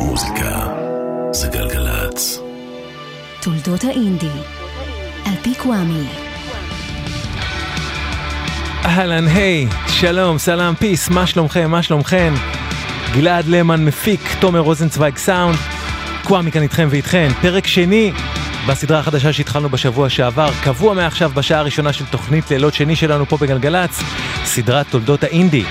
מוזיקה זה גלגלצ. תולדות האינדי, על פי קוואמי. אהלן, היי, שלום, סלאם, פיס, מה שלומכם, מה שלומכם? גלעד למן מפיק, תומר רוזנצוויג סאונד, קוואמי כאן איתכם ואיתכן, פרק שני בסדרה החדשה שהתחלנו בשבוע שעבר, קבוע מעכשיו בשעה הראשונה של תוכנית לילות שני שלנו פה בגלגלצ, סדרת תולדות האינדי.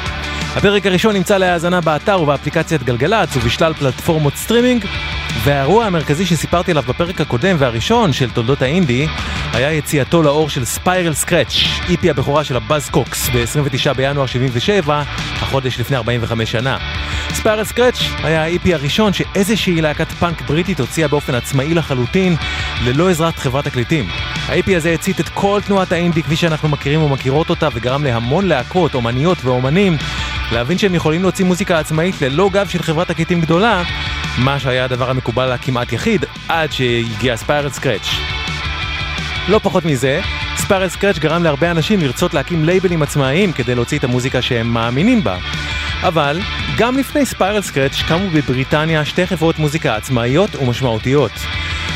הפרק הראשון נמצא להאזנה באתר ובאפליקציית גלגלצ ובשלל פלטפורמות סטרימינג, והאירוע המרכזי שסיפרתי עליו בפרק הקודם והראשון של תולדות האינדי, היה יציאתו לאור של Spiral Scratch, EP הבכורה של ה Buzzcocks ב-29 בינואר 77, החודש לפני 45 שנה. Spiral Scratch היה ה EP הראשון שאיזושהי להקת פאנק בריטית הוציאה באופן עצמאי לחלוטין, ללא עזרת חברת תקליטים. ה EP הזה הצית את כל תנועת האינדי כפי שאנחנו מכירים ומכירות אותה, וגרם להמון להקות, אומניות ואומנים להבין שהם יכולים להוציא מוזיקה עצמאית ללא גב של חברת תקליטים גדולה, מה שהיה הדבר המקובל הכמעט יחיד, עד שהגיע Spiral Scratch. לא פחות מזה, Spiral Scratch גרם להרבה אנשים לרצות להקים לייבלים עצמאיים כדי להוציא את המוזיקה שהם מאמינים בה. אבל גם לפני Spiral Scratch קמו בבריטניה שתי חברות מוזיקה עצמאיות ומשמעותיות.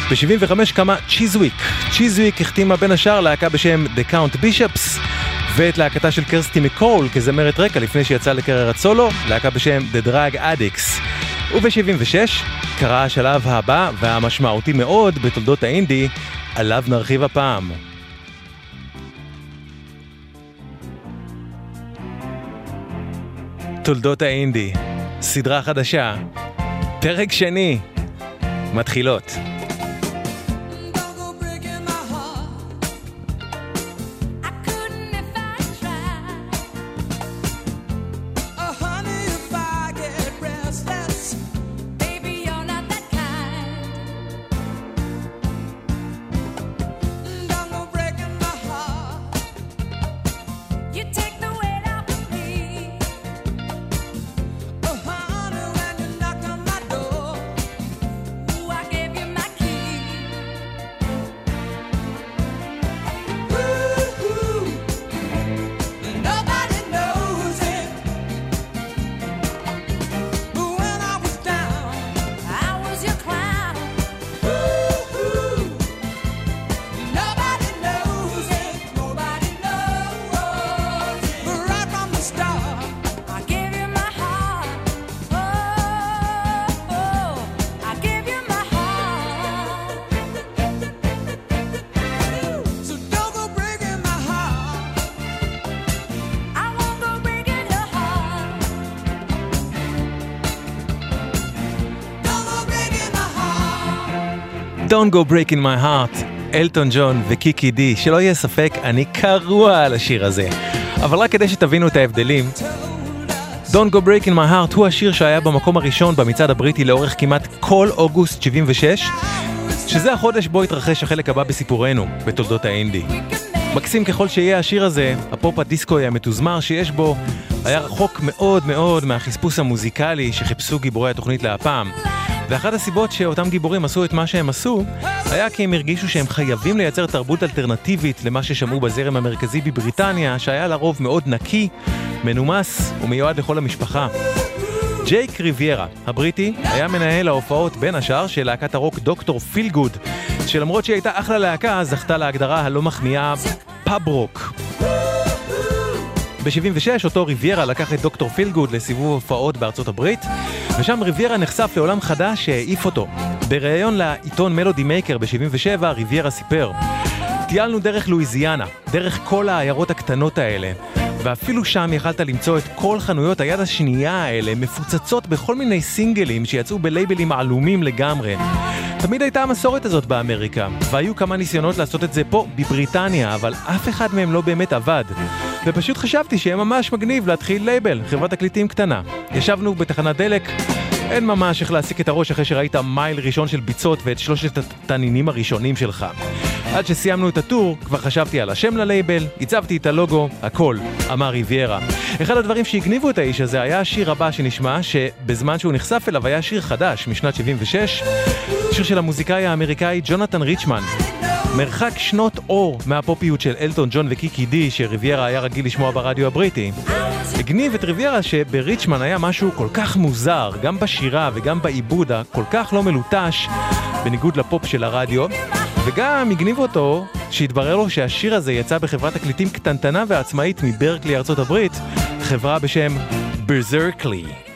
ב-75 קמה Chiswick. Chiswick החתימה בין השאר להקה בשם The Count Bishops ואת להקתה של קרסטי מקול כזמרת רקע לפני שיצאה לקריירת סולו, להקה בשם The Drag Addicts. וב-76 קרה השלב הבא והמשמעותי מאוד בתולדות האינדי, עליו נרחיב הפעם. תולדות האינדי, סדרה חדשה, פרק שני, מתחילות. Don't go breaking my heart, אלטון ג'ון וקיקי די, שלא יהיה ספק, אני קרוע על השיר הזה. אבל רק כדי שתבינו את ההבדלים, Don't go breaking my heart הוא השיר שהיה במקום הראשון במצעד הבריטי לאורך כמעט כל אוגוסט 76, שזה החודש בו התרחש החלק הבא בסיפורנו, בתולדות האינדי. מקסים ככל שיהיה השיר הזה, הפופ הדיסקוי המתוזמר שיש בו, היה רחוק מאוד מאוד מהחספוס המוזיקלי שחיפשו גיבורי התוכנית להפעם. ואחת הסיבות שאותם גיבורים עשו את מה שהם עשו, היה כי הם הרגישו שהם חייבים לייצר תרבות אלטרנטיבית למה ששמעו בזרם המרכזי בבריטניה, שהיה לרוב מאוד נקי, מנומס ומיועד לכל המשפחה. ג'ייק ריביירה, הבריטי, היה מנהל ההופעות בין השאר של להקת הרוק Dr. Feelgood, שלמרות שהיא הייתה אחלה להקה, זכתה להגדרה הלא מחמיאה pub rock. ב-76 אותו ריביירה לקח את Dr. Feelgood לסיבוב הופעות בארצות הברית, ושם ריביירה נחשף לעולם חדש שהעיף אותו. בריאיון לעיתון Melody Maker ב-77 ריביירה סיפר טיילנו דרך לואיזיאנה, דרך כל העיירות הקטנות האלה, ואפילו שם יכלת למצוא את כל חנויות היד השנייה האלה מפוצצות בכל מיני סינגלים שיצאו בלייבלים עלומים לגמרי. תמיד הייתה המסורת הזאת באמריקה, והיו כמה ניסיונות לעשות את זה פה, בבריטניה, אבל אף אחד מהם לא באמת עבד. ופשוט חשבתי שיהיה ממש מגניב להתחיל לייבל, חברת תקליטים קטנה. ישבנו בתחנת דלק, אין ממש איך להסיק את הראש אחרי שראית מייל ראשון של ביצות ואת שלושת התנינים הראשונים שלך. עד שסיימנו את הטור, כבר חשבתי על השם ללייבל, הצבתי את הלוגו, הכל, אמר ריביירה. אחד הדברים שהגניבו את האיש הזה היה השיר הבא שנשמע, שבזמן שהוא נחשף אליו היה שיר חדש, משנת 76, שיר של המוזיקאי האמריקאי ג'ונתן ריצ'מן. מרחק שנות אור מהפופיות של אלטון ג'ון וקיקי די שריביירה היה רגיל לשמוע ברדיו הבריטי. הגניב את ריביירה שבריצ'מן היה משהו כל כך מוזר, גם בשירה וגם בעיבוד הכל כך לא מלוטש, בניגוד לפופ של הרדיו, וגם הגניב אותו שהתברר לו שהשיר הזה יצא בחברת תקליטים קטנטנה ועצמאית מברקלי ארצות הברית, חברה בשם ברזרקלי.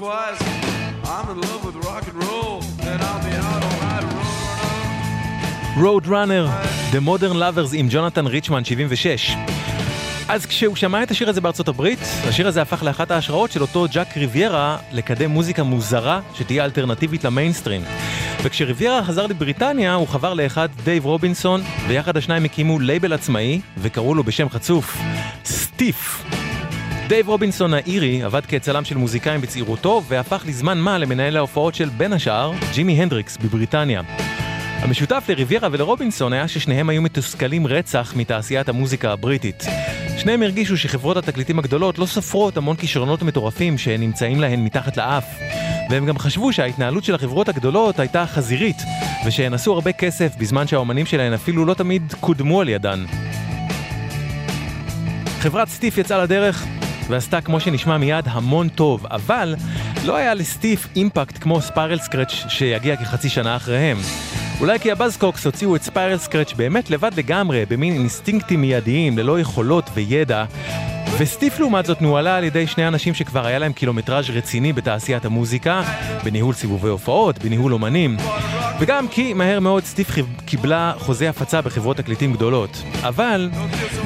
Twice. I'm in love with rock and roll, and I'll be out all night. Road Runner, The Modern Lovers עם ג'ונתן ריצ'מן 76. אז כשהוא שמע את השיר הזה בארצות הברית, השיר הזה הפך לאחת ההשראות של אותו ג'ייק ריביירה לקדם מוזיקה מוזרה שתהיה אלטרנטיבית למיינסטרים. וכשריביירה חזר לבריטניה הוא חבר לאחד דייב רובינסון, ויחד השניים הקימו לייבל עצמאי וקראו לו בשם חצוף, Stiff. דייב רובינסון האירי עבד כצלם של מוזיקאים בצעירותו והפך לזמן מה למנהל ההופעות של בין השאר ג'ימי הנדריקס בבריטניה. המשותף לריביירה ולרובינסון היה ששניהם היו מתוסכלים רצח מתעשיית המוזיקה הבריטית. שניהם הרגישו שחברות התקליטים הגדולות לא סופרות המון כישרונות מטורפים שנמצאים להן מתחת לאף. והם גם חשבו שההתנהלות של החברות הגדולות הייתה חזירית, ושהן עשו הרבה כסף בזמן שהאומנים שלהן אפילו לא תמיד קודמו על ידן. חברת סטיף יצאה לדרך ועשתה כמו שנשמע מיד המון טוב, אבל לא היה לסטיף אימפקט כמו Spiral Scratch שיגיע כחצי שנה אחריהם. אולי כי הבאזקוקס הוציאו את Spiral Scratch באמת לבד לגמרי, במין אינסטינקטים מיידיים, ללא יכולות וידע, וסטיף לעומת זאת נוהלה על ידי שני אנשים שכבר היה להם קילומטראז' רציני בתעשיית המוזיקה, בניהול סיבובי הופעות, בניהול אומנים, וגם כי מהר מאוד סטיף קיבלה חוזי הפצה בחברות תקליטים גדולות. אבל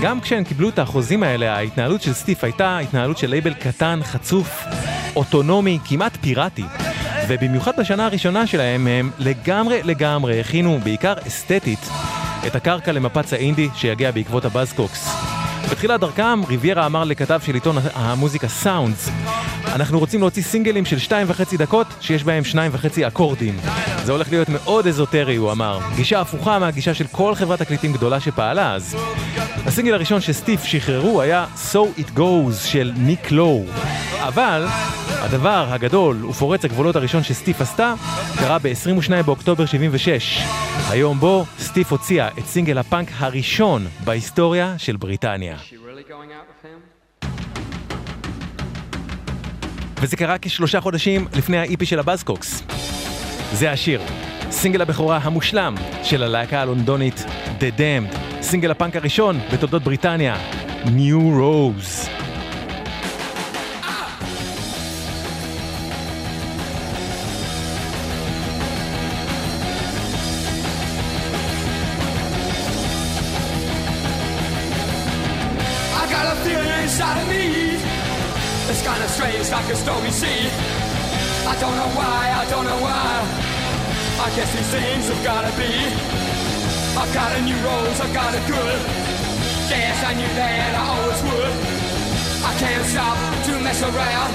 גם כשהם קיבלו את החוזים האלה, ההתנהלות של סטיף הייתה התנהלות של לייבל קטן, חצוף, אוטונומי, כמעט פיראטי. ובמיוחד בשנה הראשונה שלהם הם לגמרי לגמרי הכינו, בעיקר אסתטית, את הקרקע למפץ האינדי שיגיע בעקבות הבאזקוקס. בתחילת דרכם, ריביירה אמר לכתב של עיתון המוזיקה סאונדס אנחנו רוצים להוציא סינגלים של שתיים וחצי דקות שיש בהם שניים וחצי אקורדים. זה הולך להיות מאוד אזוטרי, הוא אמר. גישה הפוכה מהגישה של כל חברת תקליטים גדולה שפעלה אז. הסינגל הראשון שסטיף שחררו היה So It Goes של ניק לואו. אבל הדבר הגדול ופורץ הגבולות הראשון שסטיף עשתה קרה ב-22 באוקטובר 76, היום בו סטיף הוציאה את סינגל הפאנק הראשון בהיסטוריה של בריטניה. She really going out וזה קרה כשלושה חודשים לפני האיפי של הבאזקוקס. זה השיר, סינגל הבכורה המושלם של הלהקה הלונדונית The Damned, סינגל הפאנק הראשון בתולדות בריטניה, New Rose. Strange, like a stormy sea. I don't know why, I don't know why. I guess these things have gotta be. I've got a new rose, I've got it good. Guess I knew that I always would. I can't stop to mess around.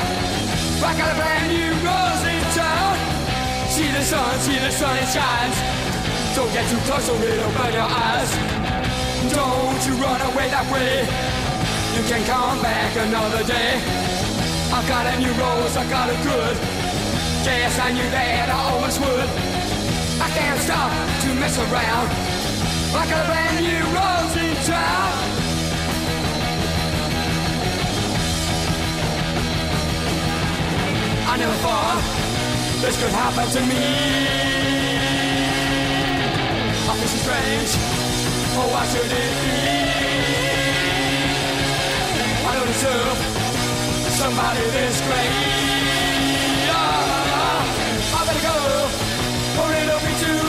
I got a brand new rose in town. See the sun, see the sun, it shines. Don't get too close or it'll burn your eyes. Don't you run away that way. You can come back another day. I got a new rose, I got a good. Guess I knew that I always would. I can't stop to mess around. Got a brand new rose in town. I never thought this could happen to me. I feel so strange. Oh, why should it be? I don't deserve somebody this great. Ah, I better go, or it'll be too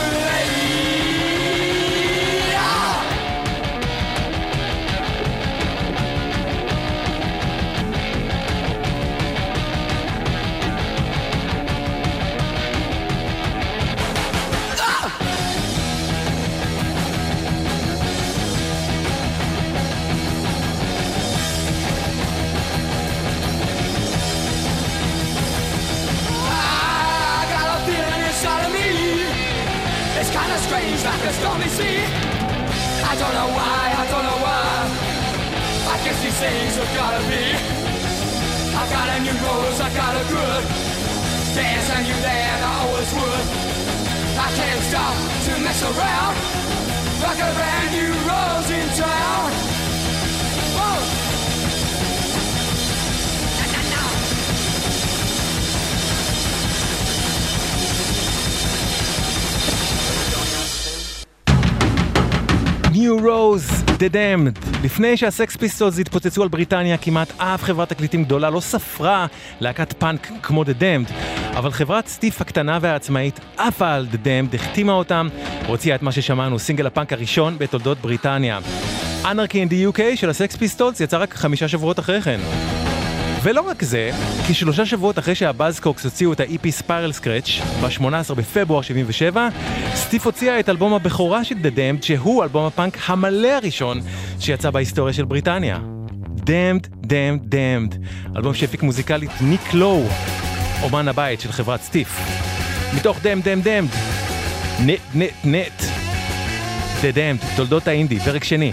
strange, like a stormy sea. I don't know why, I don't know why. I guess these things have gotta be. I got a new rose, I got a good. Dance I knew that I always would. I can't stop to mess around. Like a brand new rose in town. New Rose, The Damned. לפני שהסקס פיסטולס התפוצצו על בריטניה, כמעט אף חברת תקליטים גדולה לא ספרה להקת פאנק כמו The Damned, אבל חברת סטיף הקטנה והעצמאית עפה על The Damned, החתימה אותם, והוציאה את מה ששמענו, סינגל הפאנק הראשון בתולדות בריטניה. Anarchy in the UK של הסקס פיסטולס יצא רק חמישה שבועות אחרי כן. ולא רק זה, כי שלושה שבועות אחרי שהבאזקוקס הוציאו את ה-EP Spiral Scratch, ב-18 בפברואר 77, סטיף הוציאה את אלבום הבכורה של The Damned, שהוא אלבום הפאנק המלא הראשון שיצא בהיסטוריה של בריטניה. Damned, Damned, Damned, אלבום שהפיק מוזיקלית ניק לואו, אומן הבית של חברת סטיף. מתוך Damned, Damned, Damned, נט, נט, נט. The Damned, תולדות האינדי, פרק שני.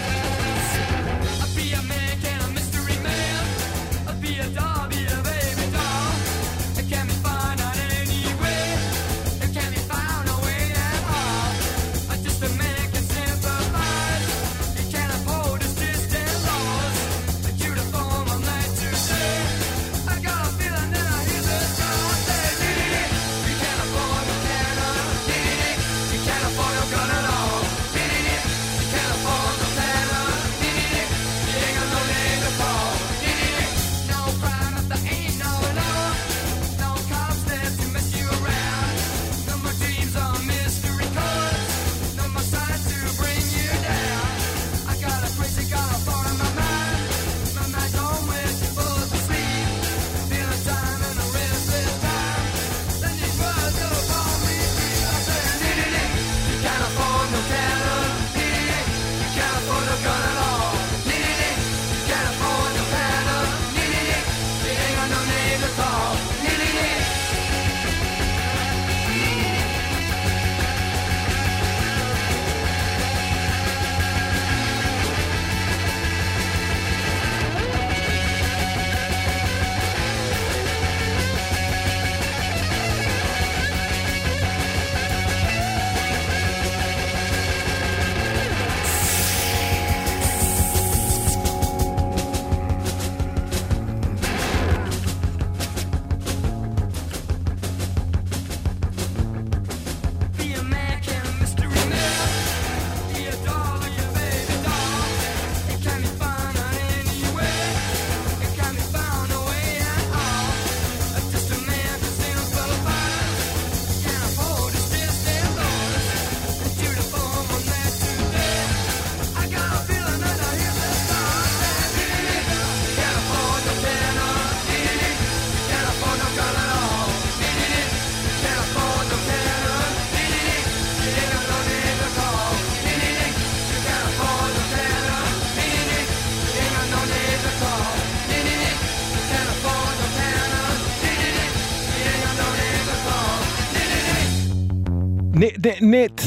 נט.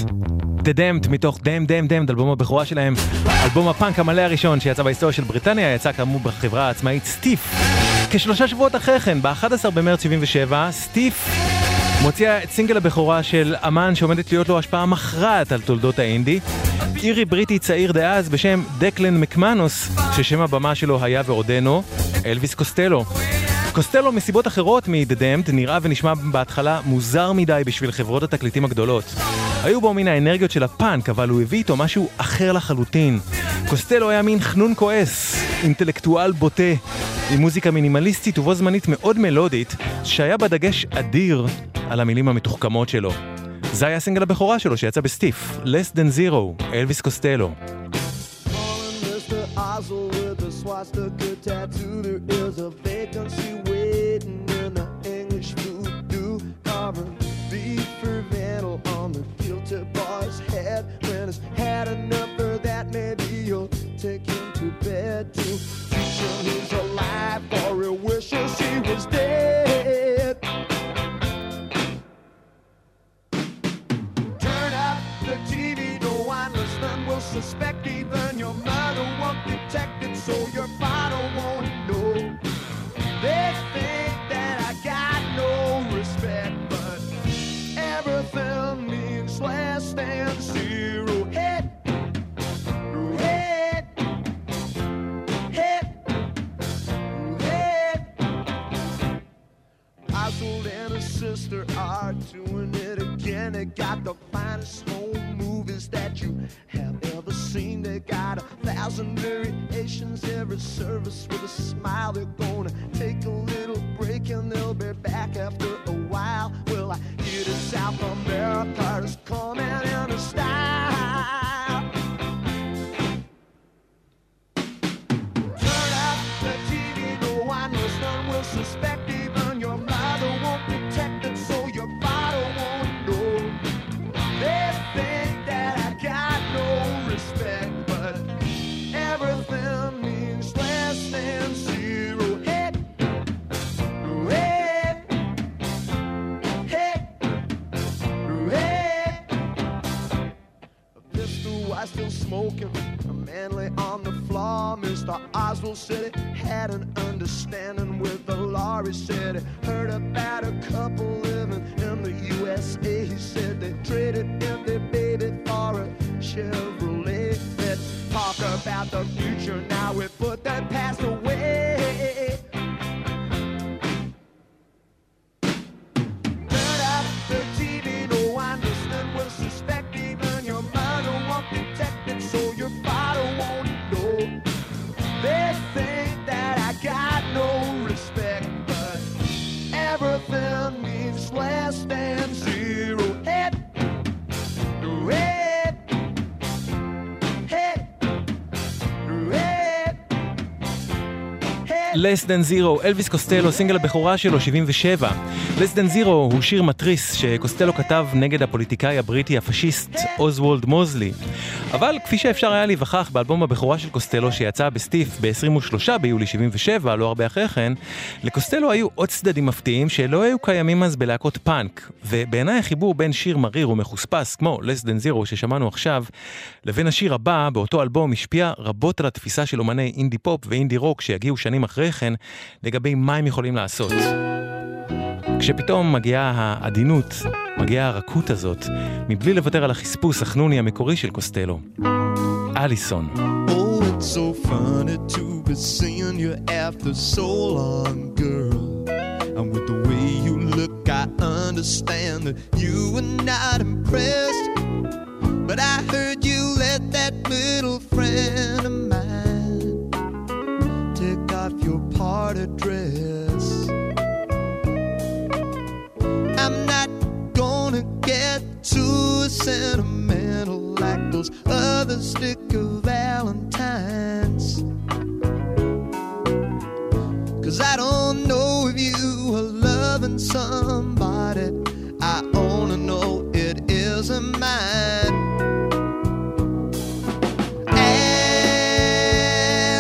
The Damned מתוך Damn Damn Damned, אלבום הבכורה שלהם, אלבום הפאנק המלא הראשון שיצא בהיסטוריה של בריטניה, יצא כאמור בחברה העצמאית סטיף. כשלושה שבועות אחרי כן, ב-11 במרץ 77, סטיף מוציאה את סינגל הבכורה של אמן שעומדת להיות לו השפעה מכרעת על תולדות האינדי. אירי בריטי צעיר דאז בשם דקלן מקמנוס, ששם הבמה שלו היה ועודנו, אלוויס קוסטלו. קוסטלו מסיבות אחרות מ-The Damned נראה ונשמע בהתחלה מוזר מדי בשביל חברות התקליטים הגדולות. היו בו מן האנרגיות של הפאנק, אבל הוא הביא איתו משהו אחר לחלוטין. קוסטלו היה מין חנון כועס, אינטלקטואל בוטה, עם מוזיקה מינימליסטית ובו זמנית מאוד מלודית, שהיה בה דגש אדיר על המילים המתוחכמות שלו. זה היה סינגל הבכורה שלו שיצא בסטיף, Less Than Zero, אלוויס קוסטלו. Mr. Tattoo. There is a vacancy had enough of that, maybe you'll take him to bed to teach him he's alive, or he wishes he was dead. Turn up the TV, no one listening will suspect. Sister are doing it again. They got the finest home movies that you have ever seen. They got a thousand variations, every service with a smile. They're gonna take a little break and they'll be back after a while. Well, I hear that South America is coming in style. Mr. Said he had an understanding with the. He said Less Than Zero, אלוויס קוסטלו, סינגל הבכורה שלו, 77. Less Than Zero הוא שיר מתריס שקוסטלו כתב נגד הפוליטיקאי הבריטי הפשיסט אוזוולד מוזלי. אבל כפי שאפשר היה להיווכח באלבום הבכורה של קוסטלו שיצא בסטיף ב-23 ביולי 77, לא הרבה אחרי כן, לקוסטלו היו עוד צדדים מפתיעים שלא היו קיימים אז בלהקות פאנק. ובעיניי החיבור בין שיר מריר ומחוספס כמו Less Than Zero ששמענו עכשיו, לבין השיר הבא באותו אלבום השפיע רבות על התפיסה של אומני אינדי פופ ואינדי רוק שיגיעו שנים אחרי כן לגבי מה הם יכולים לעשות. כשפתאום מגיעה העדינות, מגיעה הרכות הזאת, מבלי לוותר על החספוס החנוני המקורי של קוסטלו. אליסון. But I heard you let that little sentimental like those other sticker valentines. Cause I don't know if you are loving somebody. I only know it isn't mine.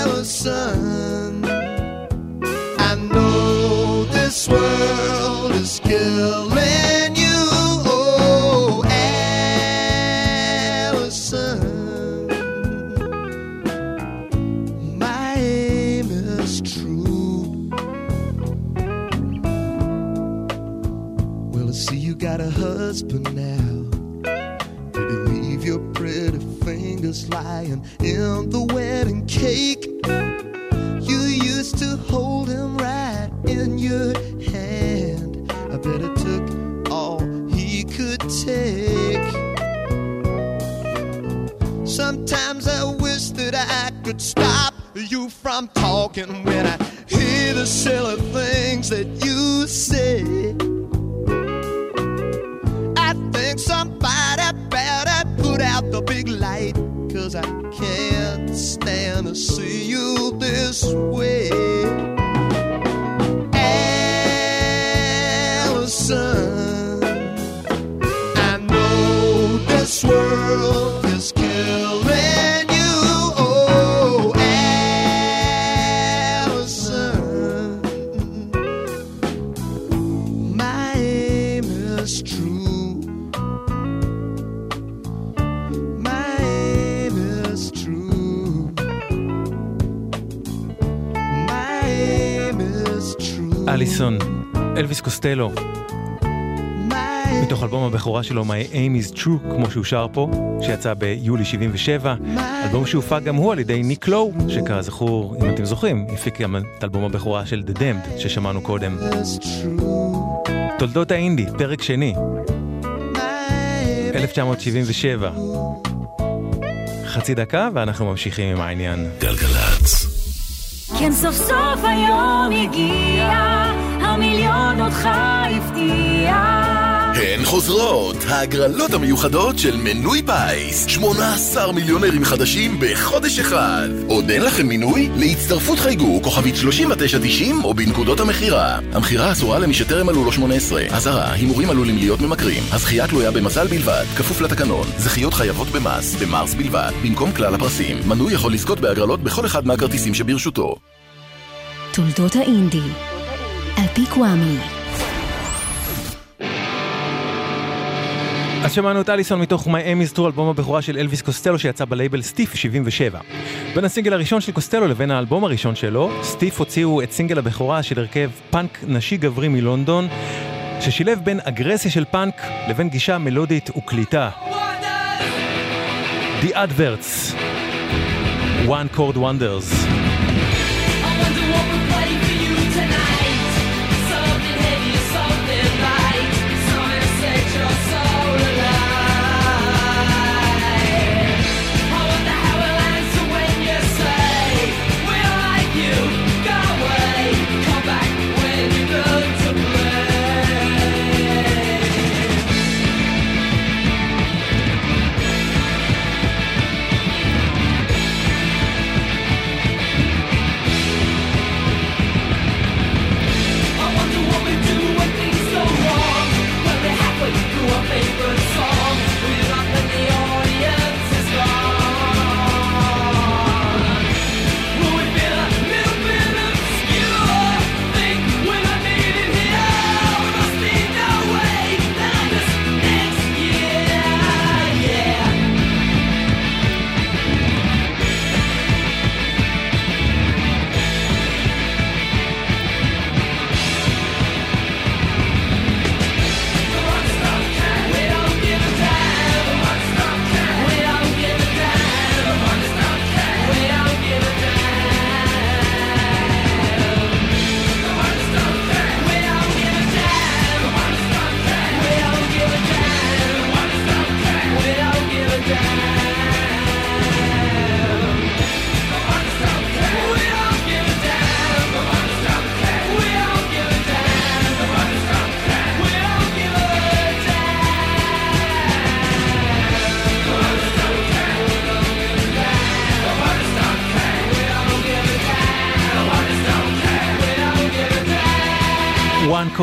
Allison, I know this world is killing husband now. Did he leave your pretty fingers lying in the wedding cake? You used to hold him right in your hand. I bet it took all he could take. Sometimes I wish that I could stop you from talking when I hear the silly things that you say. Out the big light, cause I can't stand to see you this way. Allison, I know this world אליסון, אלוויס קוסטלו, מתוך אלבום הבכורה שלו, My Aim is True, כמו שהוא שר פה, שיצא ביולי 77, אלבום שהופק גם הוא על ידי ניק לואו, שכזכור, אם אתם זוכרים, הפיק גם את אלבום הבכורה של The Damned, ששמענו קודם. תולדות האינדי, פרק שני, My aim 1977. חצי דקה ואנחנו ממשיכים עם העניין. גלגלצ. כן סוף סוף היום הגיע, המיליון אותך הפתיע. הן חוזרות, ההגרלות המיוחדות של מנוי פיס. 18 מיליונרים חדשים בחודש אחד. עוד אין לכם מינוי? להצטרפות חייגו כוכבית 3990 או בנקודות המכירה. המכירה אסורה למי שטרם מלאו לו 18. אזהרה, הימורים עלולים להיות ממכרים. הזכייה תלויה במזל בלבד, כפוף לתקנון. זכיות חייבות במס, במרס בלבד, במקום כלל הפרסים. מנוי יכול לזכות בהגרלות בכל אחד מהכרטיסים שברשותו. תולדות האינדי, על פי קוואמי. אז שמענו את אליסון מתוך My Aim is True, אלבום הבכורה של אלוויס קוסטלו שיצא בלייבל סטיף 77. בין הסינגל הראשון של קוסטלו לבין האלבום הראשון שלו, סטיף הוציאו את סינגל הבכורה של הרכב פאנק נשי גברי מלונדון, ששילב בין אגרסיה של פאנק לבין גישה מלודית וקליטה. The Adverts, One Chord Wonders.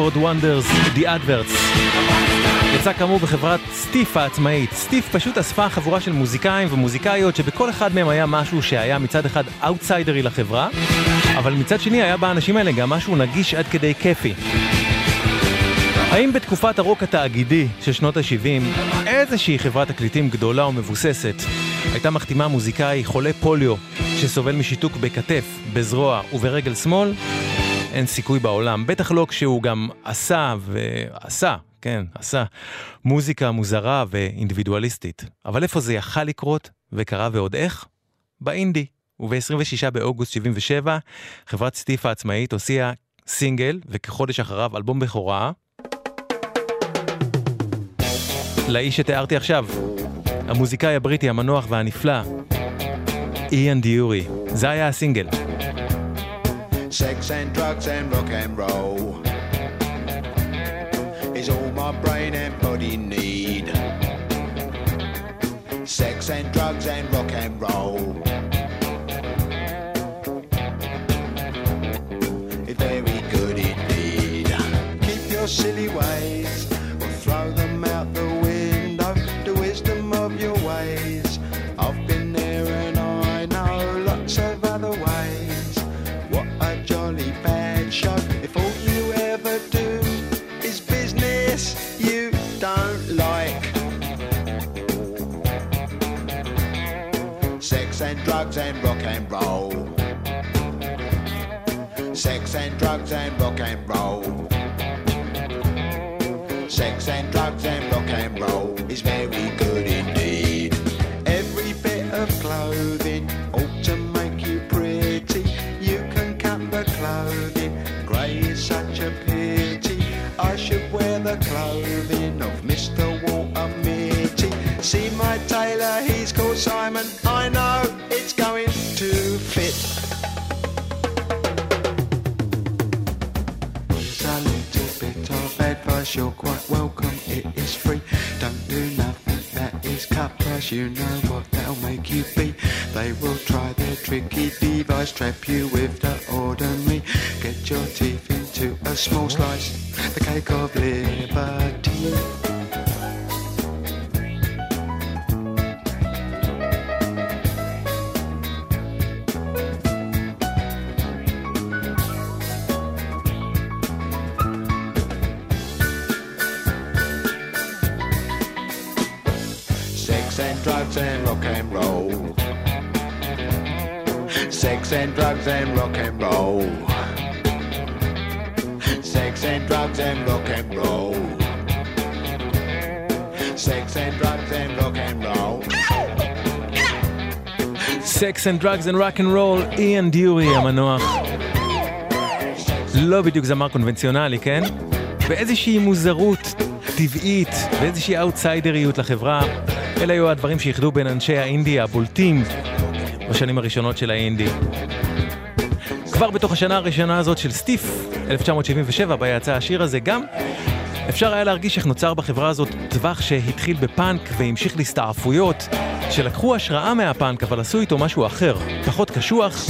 One Chord Wonders, The Adverts. יצא כאמור בחברת סטיף העצמאית. סטיף פשוט אספה חבורה של מוזיקאים ומוזיקאיות שבכל אחד מהם היה משהו שהיה מצד אחד אאוטסיידרי לחברה, אבל מצד שני היה באנשים האלה גם משהו נגיש עד כדי כיפי. האם בתקופת הרוק התאגידי של שנות ה-70, איזושהי חברת תקליטים גדולה ומבוססת הייתה מחתימה מוזיקאי חולה פוליו שסובל משיתוק בכתף, בזרוע וברגל שמאל? אין סיכוי בעולם, בטח לא כשהוא גם עשה ועשה כן, עשה. מוזיקה מוזרה ואינדיבידואליסטית. אבל איפה זה יכל לקרות, וקרה ועוד איך? באינדי. וב-26 באוגוסט 77, חברת סטיף העצמאית הוציאה סינגל, וכחודש אחריו אלבום בכורה. לאיש שתיארתי עכשיו, המוזיקאי הבריטי המנוח והנפלא, איאן דיורי. זה היה הסינגל. Sex and drugs and rock and roll is all my brain and body need. Sex and drugs and rock and roll. Very good indeed. Keep your silly ways and rock and roll. Sex and drugs and rock and roll is very good indeed. Every bit of clothing ought to make you pretty. You can cut the clothing, grey is such a pity. I should wear the clothing of Mr. Walter Mitty. See my tailor, he's called Simon. I you're quite welcome, it is free. Don't do nothing that is cut price, you know what they'll make you be. They will try their tricky device, trap you with the ordinary. Get your teeth into a small slice, the cake of liberty. And drugs and rock and roll. Sex and drugs and rock and roll. Sex and drugs and rock and roll. Sex and drugs and rock and roll, איאן דיורי המנוח. לא בדיוק זמר קונבנציונלי, כן? באיזושהי מוזרות טבעית, באיזושהי אאוטסיידריות לחברה. אלה היו הדברים שאיחדו בין אנשי האינדי הבולטים בשנים הראשונות של האינדי. כבר בתוך השנה הראשונה הזאת של סטיף, 1977, בה יצא השיר הזה, גם אפשר היה להרגיש איך נוצר בחברה הזאת טווח שהתחיל בפאנק והמשיך להסתעפויות, שלקחו השראה מהפאנק אבל עשו איתו משהו אחר, פחות קשוח,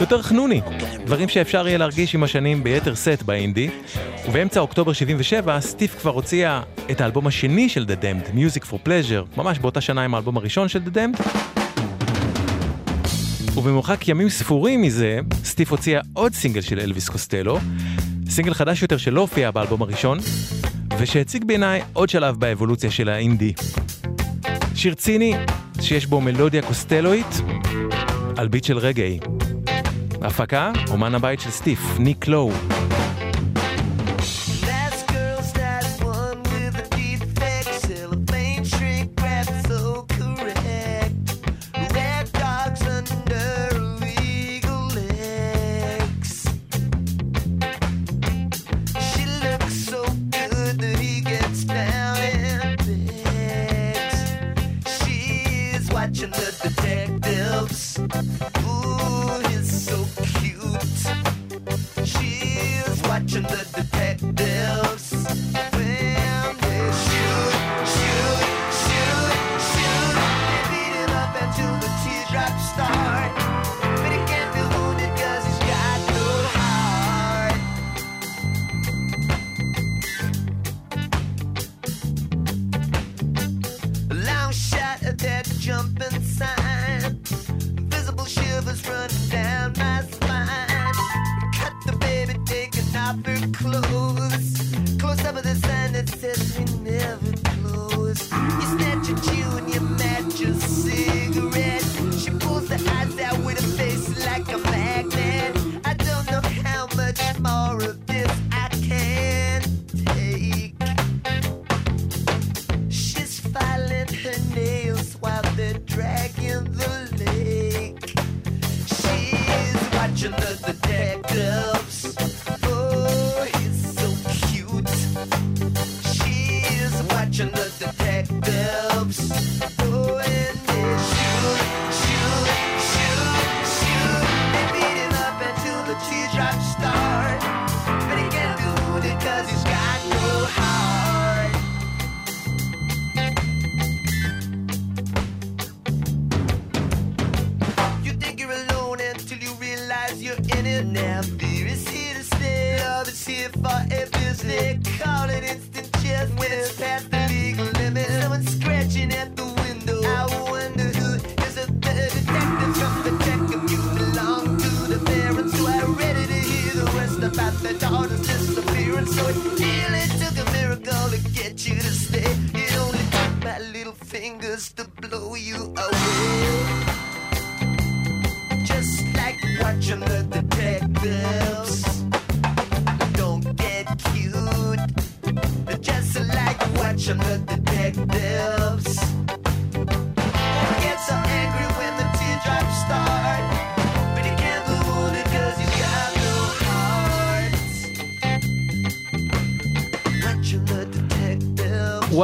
יותר חנוני, דברים שאפשר יהיה להרגיש עם השנים ביתר סט באינדי. ובאמצע אוקטובר 77, סטיף כבר הוציאה את האלבום השני של The Damned, Music for Pleasure, ממש באותה שנה עם האלבום הראשון של The Damned. ובמרחק ימים ספורים מזה, סטיף הוציאה עוד סינגל של אלוויס קוסטלו, סינגל חדש יותר שלא הופיע באלבום הראשון, ושהציג בעיניי עוד שלב באבולוציה של האינדי. שיר ציני שיש בו מלודיה קוסטלואית על ביט של רגעי. הפקה, אומן הבית של סטיף, ניק לואו.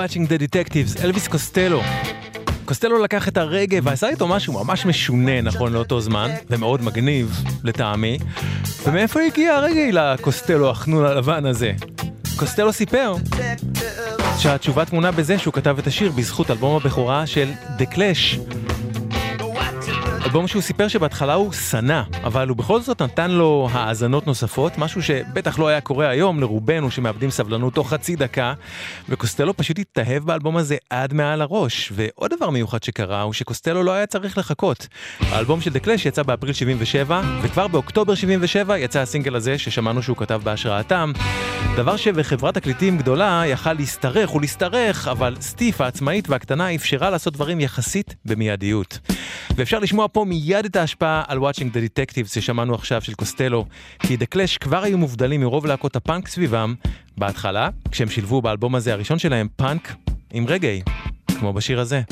Watching the Detectives, אלוויס קוסטלו. קוסטלו לקח את הרגע ועשה איתו משהו ממש משונה נכון לאותו זמן, ומאוד מגניב לטעמי. ומאיפה הגיע הרגע לקוסטלו החנון הלבן הזה? קוסטלו סיפר שהתשובה טמונה בזה שהוא כתב את השיר בזכות אלבום הבכורה של The Clash. אלבום שהוא סיפר שבהתחלה הוא שנא, אבל הוא בכל זאת נתן לו האזנות נוספות, משהו שבטח לא היה קורה היום לרובנו שמאבדים סבלנות תוך חצי דקה, וקוסטלו פשוט התאהב באלבום הזה עד מעל הראש. ועוד דבר מיוחד שקרה הוא שקוסטלו לא היה צריך לחכות. האלבום של Clash יצא באפריל 77, וכבר באוקטובר 77 יצא הסינגל הזה ששמענו שהוא כתב בהשראתם. דבר שבחברת תקליטים גדולה יכל להשתרך ולהשתרך, אבל סטיף העצמאית והקטנה אפשרה לעשות דברים יחסית במיידיות. ואפשר לשמוע פה מיד את ההשפעה על Watching the Detectives ששמענו עכשיו של קוסטלו, כי The Clash כבר היו מובדלים מרוב להקות הפאנק סביבם, בהתחלה, כשהם שילבו באלבום הזה הראשון שלהם פאנק עם רגעי, כמו בשיר הזה.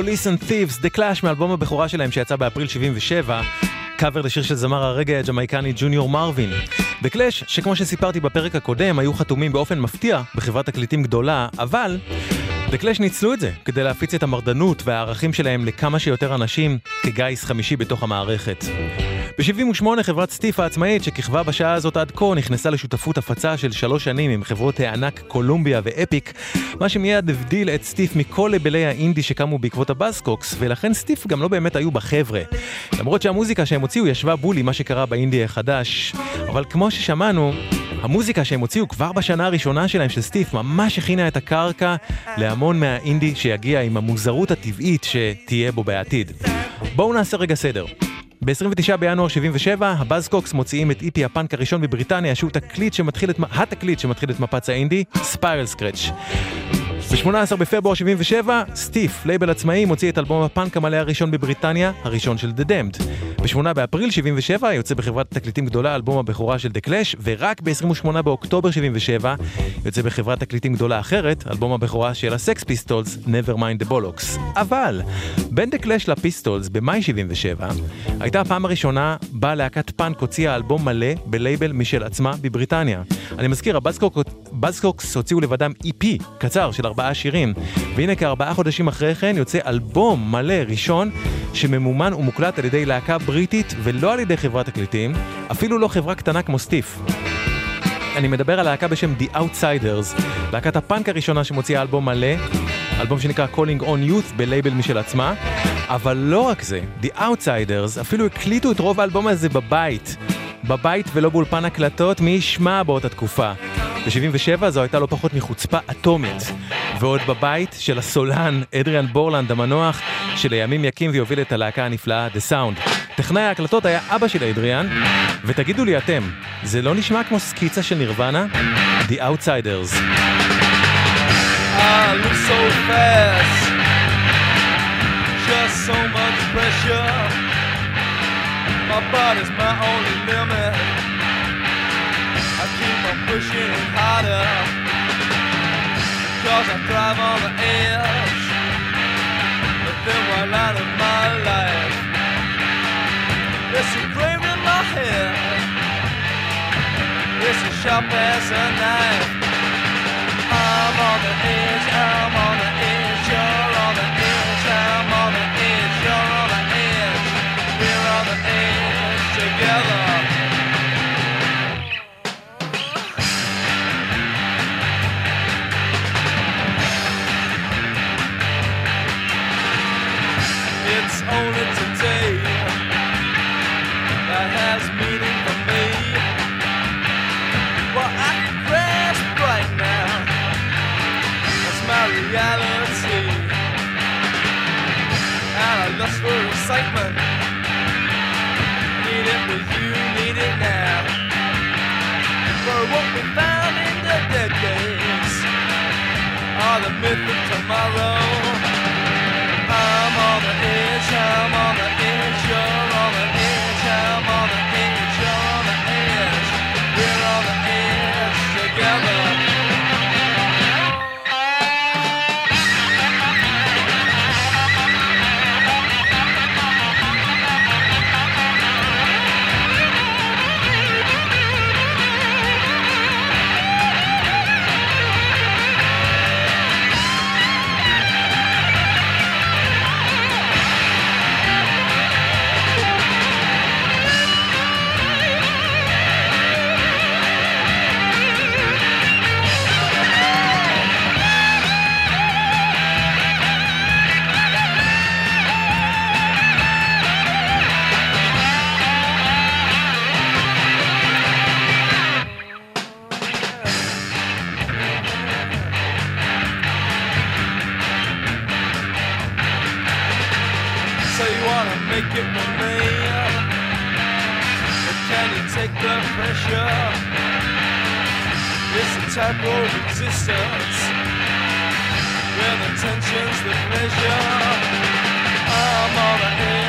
Police and Thieves, The Clash מאלבום הבכורה שלהם שיצא באפריל 77, קאבר לשיר של זמר הרגע הג'מייקני ג'וניור מרווין. The Clash, שכמו שסיפרתי בפרק הקודם, היו חתומים באופן מפתיע בחברת תקליטים גדולה, אבל The Clash ניצלו את זה כדי להפיץ את המרדנות והערכים שלהם לכמה שיותר אנשים כגיס חמישי בתוך המערכת. ב-78 חברת סטיף העצמאית שכיכבה בשעה הזאת עד כה נכנסה לשותפות הפצה של שלוש שנים עם חברות הענק קולומביה ואפיק, מה שמיד הבדיל את סטיף מכל לייבלי האינדי שקמו בעקבות הבאזקוקס, ולכן סטיף גם לא באמת היו בחבר'ה. למרות שהמוזיקה שהם הוציאו ישבה בול עם מה שקרה באינדי החדש, אבל כמו ששמענו, המוזיקה שהם הוציאו כבר בשנה הראשונה שלהם של סטיף ממש הכינה את הקרקע להמון מהאינדי שיגיע עם המוזרות הטבעית שתהיה בו בעתיד. בואו נעשה רגע סדר. ב-29 בינואר 77, הבאזקוקס מוציאים את EP הפאנק הראשון בבריטניה, שהוא תקליט שמתחיל את, התקליט שמתחיל את מפץ האינדי, Spiral Scratch. ב-18 בפברואר 77, סטיף, לייבל עצמאי, מוציא את אלבום הפאנק המלא הראשון בבריטניה, הראשון של The Damned. ב-8 באפריל 77 יוצא בחברת תקליטים גדולה אלבום הבכורה של The Clash, ורק ב-28 באוקטובר 77 יוצא בחברת תקליטים גדולה אחרת, אלבום הבכורה של הסקס פיסטולס, Never Mind the Bollocks. אבל, בין The Clash לפיסטולס במאי 77, הייתה הפעם הראשונה בה להקת פאנק הוציאה אלבום מלא בלייבל משל עצמה בבריטניה. אני מזכיר, הבאזקוקס הוציאו לבדם EP קצר של ארבעה שירים, והנה כארבעה חודשים אחרי כן יוצא אלבום מלא ראשון שממומן ומוקלט על ידי להקה בריטית ולא על ידי חברת תקליטים, אפילו לא חברה קטנה כמו סטיף. אני מדבר על להקה בשם The Outsiders, להקת הפאנק הראשונה שמוציאה אלבום מלא, אלבום שנקרא Calling on Youth בלייבל משל עצמה, אבל לא רק זה, The Outsiders אפילו הקליטו את רוב האלבום הזה בבית. בבית ולא באולפן הקלטות, מי ישמע באותה תקופה. ב-77 זו הייתה לא פחות מחוצפה אטומית. ועוד בבית של הסולן אדריאן בורלנד המנוח, שלימים יקים ויוביל את הלהקה הנפלאה The Sound. טכנאי ההקלטות היה אבא של אדריאן, ותגידו לי אתם, זה לא נשמע כמו סקיצה של נירוונה? The Outsiders. I look so fast, just so much pressure. My body's my only limit. I keep on pushing harder, cause I thrive on the edge. But then one out of my life, it's engraved in my head. It's as sharp as a knife. I'm on the edge, I'm on excitement. Need it with you, need it now. For what we found in the dead days are the myth of tomorrow. A tightrope existence where the tension's the pleasure. I'm on the edge,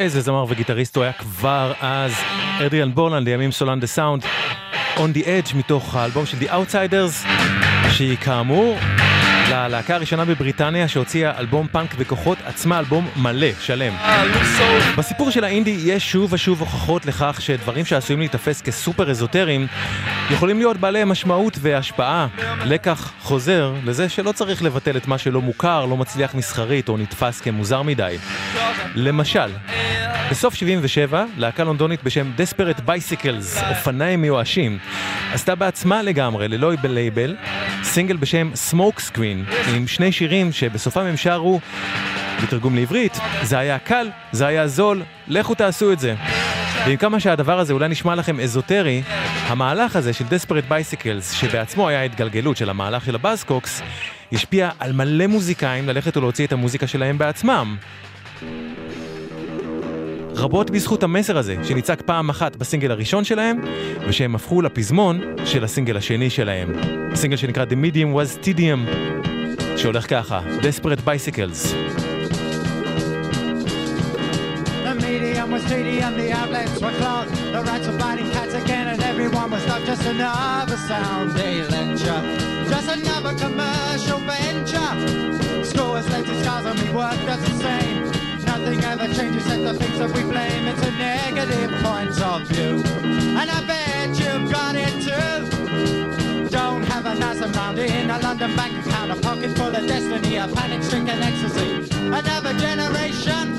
איזה זמר וגיטריסט הוא היה כבר אז, אדריאן בורלנד, לימים סולן The Sound, On the Edge מתוך האלבום של The Outsiders, שהיא כאמור הלהקה הראשונה בבריטניה שהוציאה אלבום פאנק בכוחות עצמה, אלבום מלא, שלם. בסיפור של האינדי יש שוב ושוב הוכחות לכך שדברים שעשויים להיתפס כסופר אזוטריים יכולים להיות בעלי משמעות והשפעה. לקח חוזר לזה שלא צריך לבטל את מה שלא מוכר, לא מצליח מסחרית או נתפס כמוזר מדי. למשל, בסוף 77, להקה לונדונית בשם Desperate Bicycles, אופניים מיואשים, עשתה בעצמה לגמרי, ללא לייבל, סינגל בשם Smoke Screen, עם שני שירים שבסופם הם שרו, בתרגום לעברית, זה היה קל, זה היה זול, לכו תעשו את זה. ועם כמה שהדבר הזה אולי נשמע לכם אזוטרי, המהלך הזה של Desperate Bicycles, שבעצמו היה התגלגלות של המהלך של הבאזקוקס, השפיע על מלא מוזיקאים ללכת ולהוציא את המוזיקה שלהם בעצמם. רבות בזכות המסר הזה, שניצג פעם אחת בסינגל הראשון שלהם, ושהם הפכו לפזמון של הסינגל השני שלהם. סינגל שנקרא The Medium Was Tedium, שהולך ככה, Desperate Bicycles. Was tedium, the outlets were clogged. The rats were biting cats again, and everyone was stuck. Just another Sunday lecture, just another commercial venture. School has left its scars on me, work does the same. Nothing ever changes except the things that we blame. It's a negative point of view, and I bet you've got it too. Don't have a nice amount in a London bank account, a pocket full of destiny, a panic-stricken ecstasy. Another generation,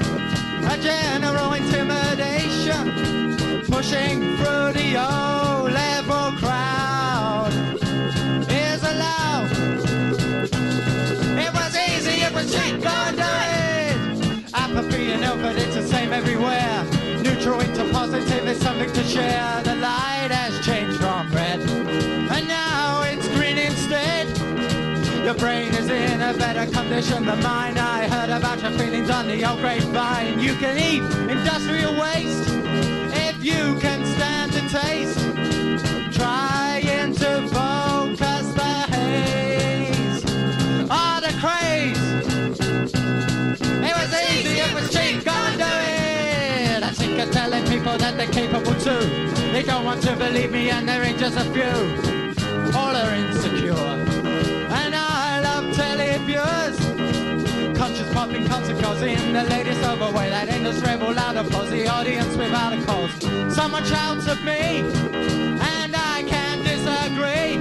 a general intimidation, pushing through the O-level crowd is allowed. It was easy, it was cheap, go do it. Everywhere. Neutral into positive is something to share. The light has changed from red, and now it's green instead. Your brain is in a better condition than mine. I heard about your feelings on the old grapevine. You can eat industrial waste if you can stand the taste. Trying of telling people that they're capable too. They don't want to believe me, and there ain't just a few. All are insecure. And I love televiews. Conscious popping consequence in the latest overway. That endless rebel loud applause, the audience without a cause. Someone shouts at me, and I can't disagree.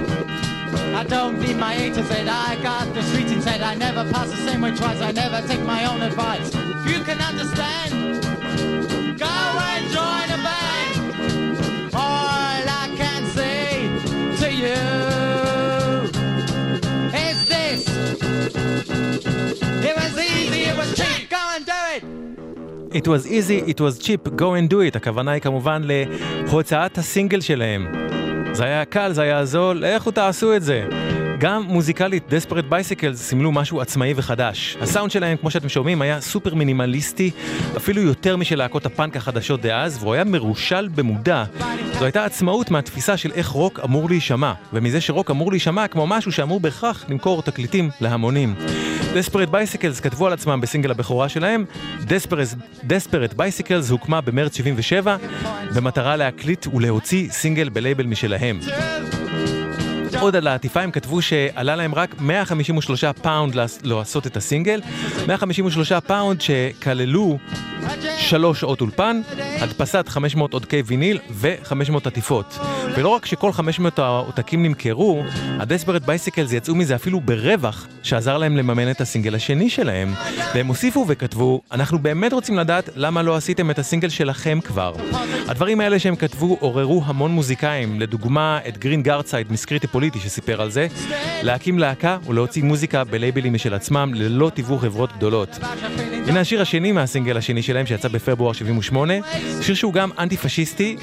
I don't need my A to Z, I got the streets instead. I never pass the same way twice, I never take my own advice. If you can understand, It was easy, it was cheap, go and do it. הכוונה היא כמובן להוצאת הסינגל שלהם. זה היה קל, זה היה זול, לכו תעשו את זה. גם מוזיקלית, Desperate Bicycles סימלו משהו עצמאי וחדש. הסאונד שלהם, כמו שאתם שומעים, היה סופר מינימליסטי, אפילו יותר משל להקות הפאנק החדשות דאז, והוא היה מרושל במודע. זו הייתה עצמאות מהתפיסה של איך רוק אמור להישמע, ומזה שרוק אמור להישמע כמו משהו שאמור בהכרח למכור תקליטים להמונים. Desperate Bicycles כתבו על עצמם בסינגל הבכורה שלהם, Desperate, Desperate Bicycles הוקמה במרץ 77, במטרה להקליט ולהוציא סינגל בלייבל משלהם. עוד על העטיפה הם כתבו שעלה להם רק 153 פאונד לעש- לעשות את הסינגל, 153 פאונד שכללו שלוש שעות אולפן, הדפסת 500 עותקי ויניל ו-500 עטיפות. ולא רק שכל 500 העותקים נמכרו, ה Desperate Bicycles יצאו מזה אפילו ברווח שעזר להם לממן את הסינגל השני שלהם. והם הוסיפו וכתבו, אנחנו באמת רוצים לדעת למה לא עשיתם את הסינגל שלכם כבר. הדברים האלה שהם כתבו עוררו המון מוזיקאים, לדוגמה את גרין גארטסייד מסקריטי פוליטי שסיפר על זה, להקים להקה ולהוציא מוזיקה בלייבלים משל עצמם ללא תיווך חברות גדולות. הנה השיר השני מהסינגל השני שלהם שיצא בפברואר 78, שיר שהוא גם אנטי פשיסטי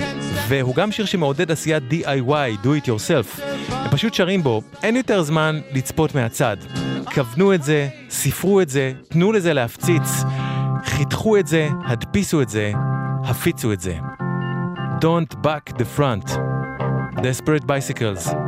והוא גם שיר שמעודד עשיית DIY, do it yourself. הם פשוט שרים בו, אין יותר זמן לצפות מהצד. כוונו את זה, ספרו את זה, תנו לזה להפציץ, חיתכו את זה, הדפיסו את זה, הפיצו את זה. Don't back the front. Desperate Bicycles,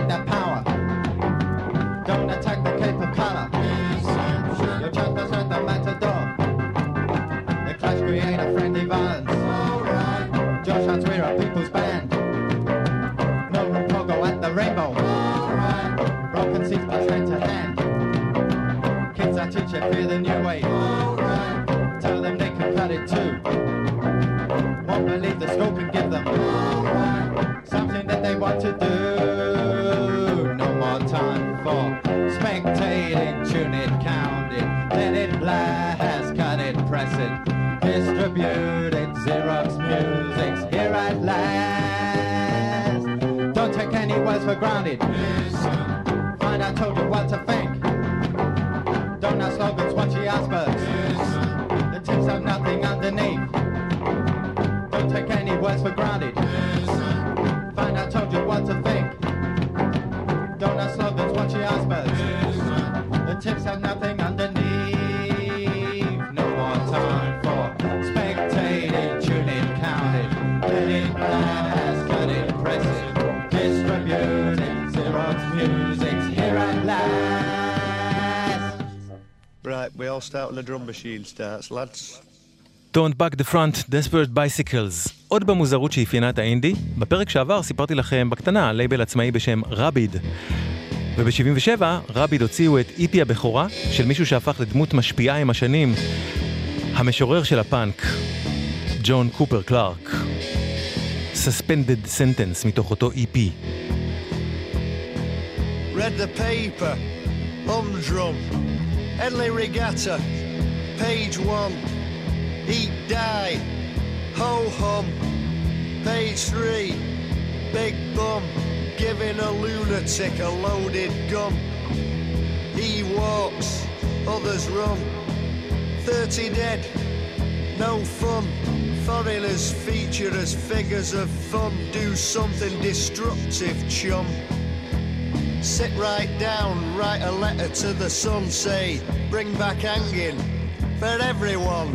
Break that power. Don't attack the cape of color. Your to serve the matador. The clash create a friendly violence. Josh Hunts, we're a people's band. No room pogo at the rainbow. Broken seats pass hand to hand. Kids I teach you fear the new way. Tell them they can cut it too. Won't believe the school can give them something that they want to do. It, distribute it, Xerox music's here at last. Don't take any words for granted. Find I told you what to think. Don't ask slogans, watch the icebergs. The tips have nothing underneath. Don't take any words for granted. Find I told you what to think. Don't ask slogans, watch the icebergs. The tips have nothing underneath. Don't Back the Front, Desperate Bicycles. עוד במוזרות שאפיינה את האינדי, בפרק שעבר סיפרתי לכם בקטנה על לייבל עצמאי בשם רביד. וב-77 רביד הוציאו את EP הבכורה של מישהו שהפך לדמות משפיעה עם השנים, המשורר של הפאנק, ג'ון קופר קלארק. Suspended Sentence מתוך אותו E איפי. Read the paper, humdrum, Henley Regatta, page one, eat, die, ho hum, page three, big bum, giving a lunatic a loaded gun. He walks, others run, 30 dead, no fun. Foreigners feature as figures of fun, do something destructive, chum. Sit right down, write a letter to the sun, say, bring back hanging for everyone.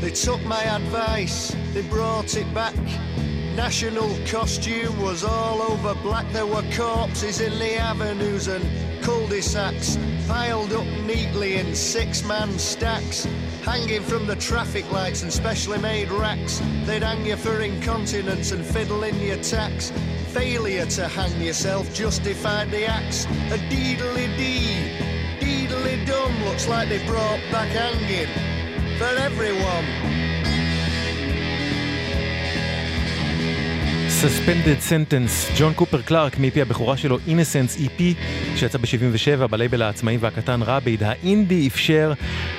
They took my advice, they brought it back. National costume was all over black. There were corpses in the avenues and cul-de-sacs, piled up neatly in six-man stacks, hanging from the traffic lights and specially made racks. They'd hang you for incontinence and fiddle in your tax. Failure to hang yourself justified the acts. A deedly-dee, deedly-dum looks like they brought back hanging for everyone. Suspended Sentence, ג'ון קופר קלארק מ EP הבכורה שלו Innocents EP שיצא ב-77 בלייבל העצמאי והקטן רביד. האינדי אפשר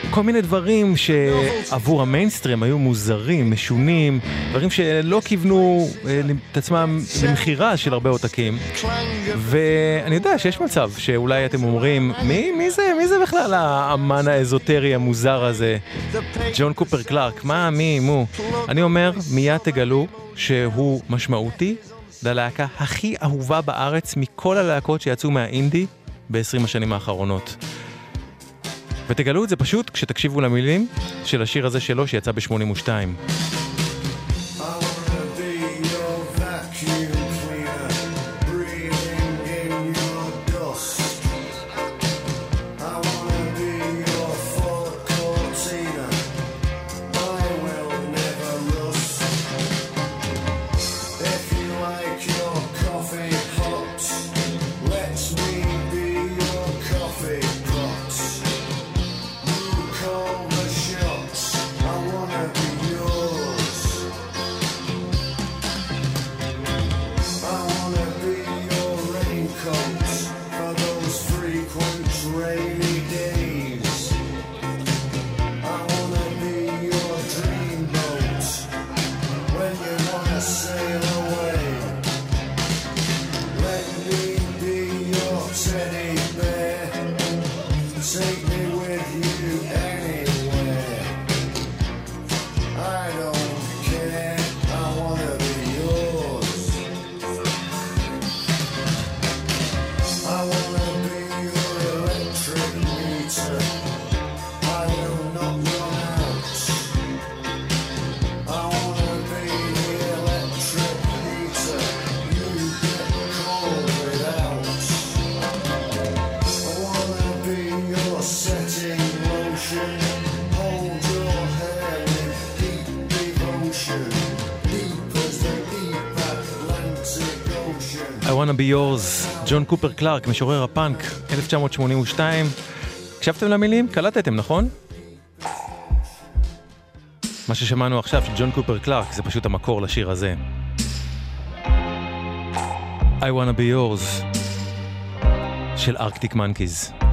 כל מיני דברים שעבור המיינסטרים היו מוזרים, משונים, דברים שלא כיוונו אה, את עצמם למכירה של הרבה עותקים. ואני יודע שיש מצב שאולי אתם אומרים, מי, מי זה, מי זה בכלל האמן האזוטרי המוזר הזה? ג'ון קופר קלארק, מה, מי, מו? אני אומר, מיד תגלו שהוא משמעותי ללהקה הכי אהובה בארץ מכל הלהקות שיצאו מהאינדי ב-20 השנים האחרונות. ותגלו את זה פשוט כשתקשיבו למילים של השיר הזה שלו שיצא ב-82. Be yours, ג'ון קופר קלארק, משורר הפאנק, 1982. הקשבתם למילים? קלטתם, נכון? מה ששמענו עכשיו של ג'ון קופר קלארק זה פשוט המקור לשיר הזה. I wanna be yours של ארקטיק מנקיז.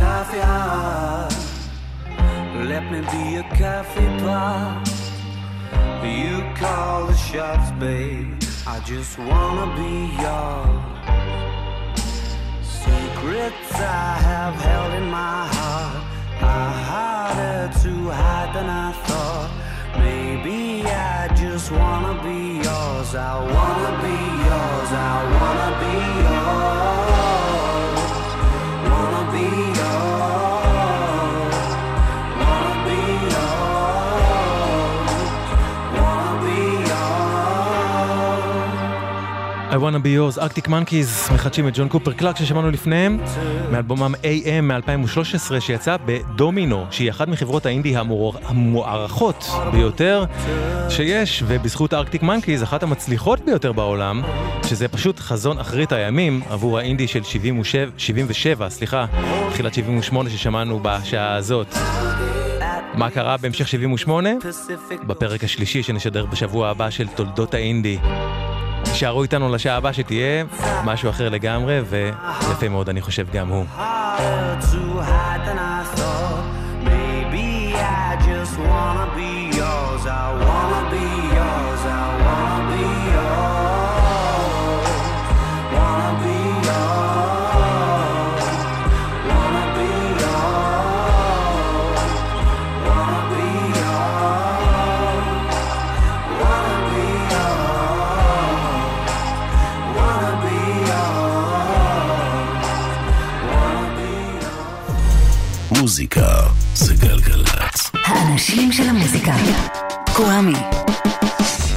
Hot, let me be a coffee pot. You call the shots, babe. I just wanna be yours. Secrets I have held in my heart are harder to hide than I thought. Maybe I just wanna be yours. I wanna be yours. I wanna be yours. I wanna be yours, ארקטיק מנקיז, מחדשים את ג'ון קופר קלארק ששמענו לפניהם, מאלבומם AM מ-2013 שיצא בדומינו, שהיא אחת מחברות האינדי המוער- המוערכות ביותר שיש, ובזכות ארקטיק מנקיז, אחת המצליחות ביותר בעולם, שזה פשוט חזון אחרית הימים עבור האינדי של 77, 77, סליחה, תחילת 78 ששמענו בשעה הזאת. מה קרה בהמשך 78? בפרק השלישי שנשדר בשבוע הבא של תולדות האינדי. תישארו איתנו לשעה הבאה שתהיה משהו אחר לגמרי, ויפה מאוד אני חושב גם הוא. מוזיקה זה גלגלצ. האנשים של המוזיקה. קוואמי.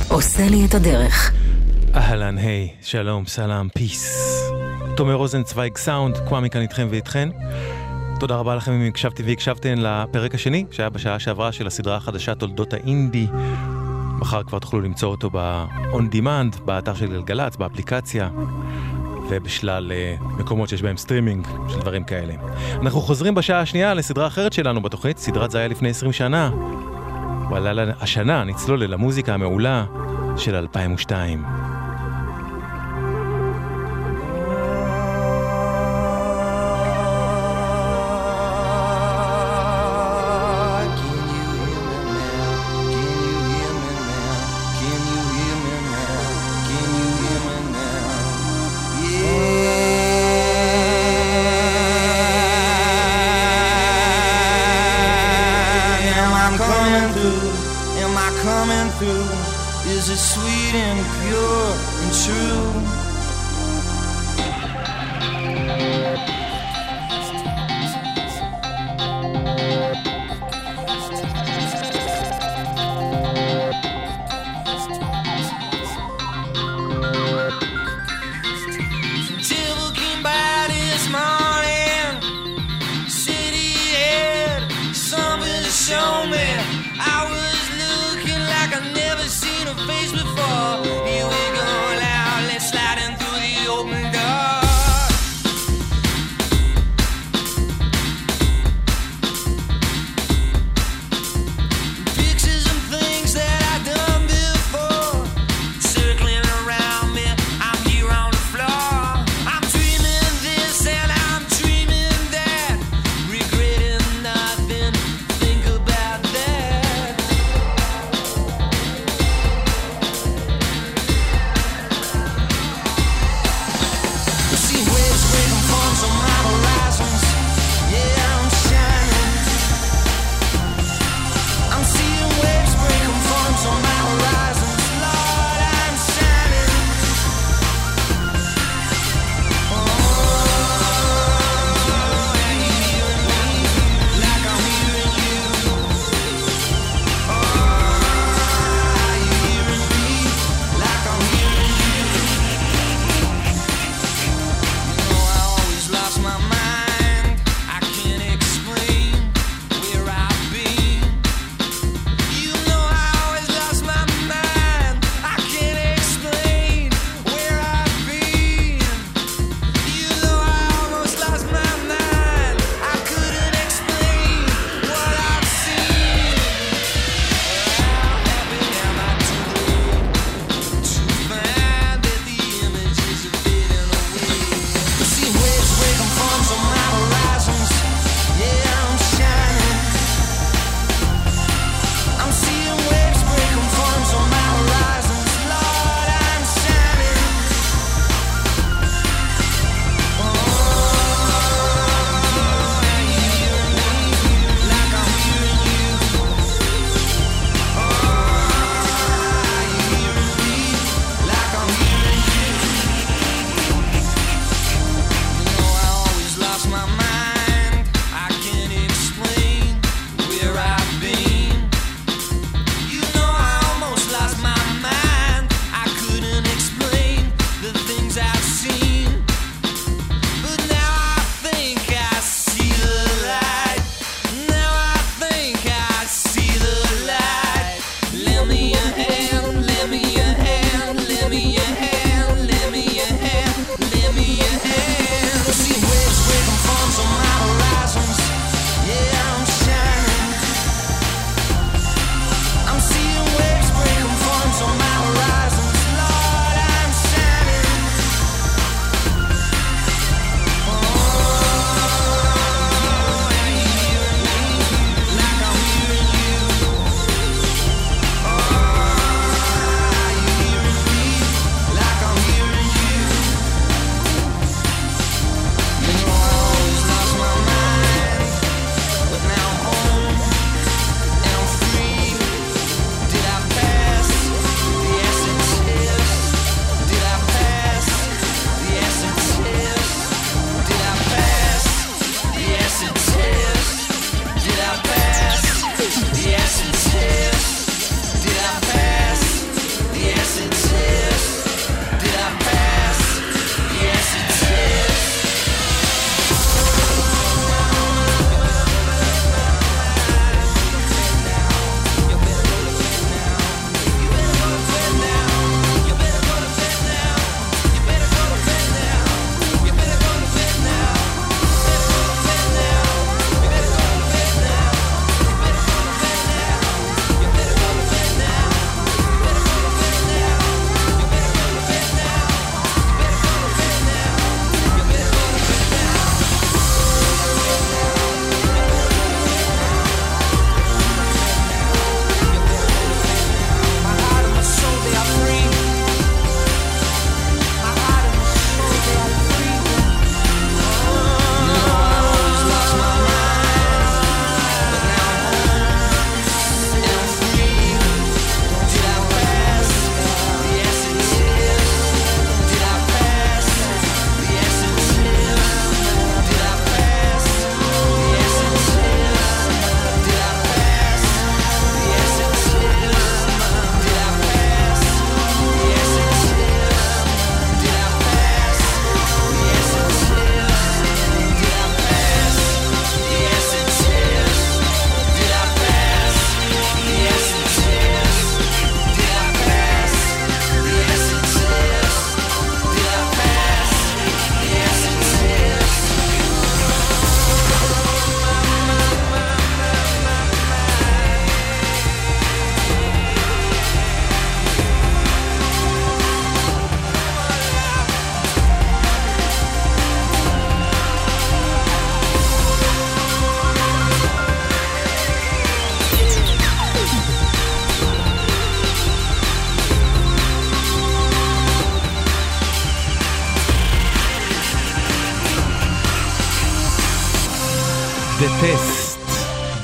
עושה לי את הדרך. אהלן, היי, שלום, סלאם, פיס. תומר רוזנצוויג סאונד, קוואמי כאן איתכם ואיתכן. תודה רבה לכם אם הקשבתי והקשבתן לפרק השני, שהיה בשעה שעברה של הסדרה החדשה תולדות האינדי. מחר כבר תוכלו למצוא אותו ב-on demand, באתר של גלגלצ, באפליקציה, ובשלל אה, מקומות שיש בהם סטרימינג של דברים כאלה. אנחנו חוזרים בשעה השנייה לסדרה אחרת שלנו בתוכנית, סדרת זה היה לפני 20 שנה. וואלה, השנה נצלול אל המוזיקה המעולה של 2002.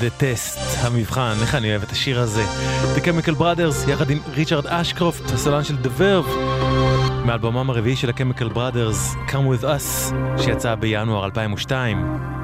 The Test, המבחן, איך אני אוהב את השיר הזה. The Chemical Brothers, יחד עם ריצ'רד אשקרופט, הסולן של The Verve, מאלבומם הרביעי של ה-Chemical Brothers, Come With Us, שיצא בינואר 2002.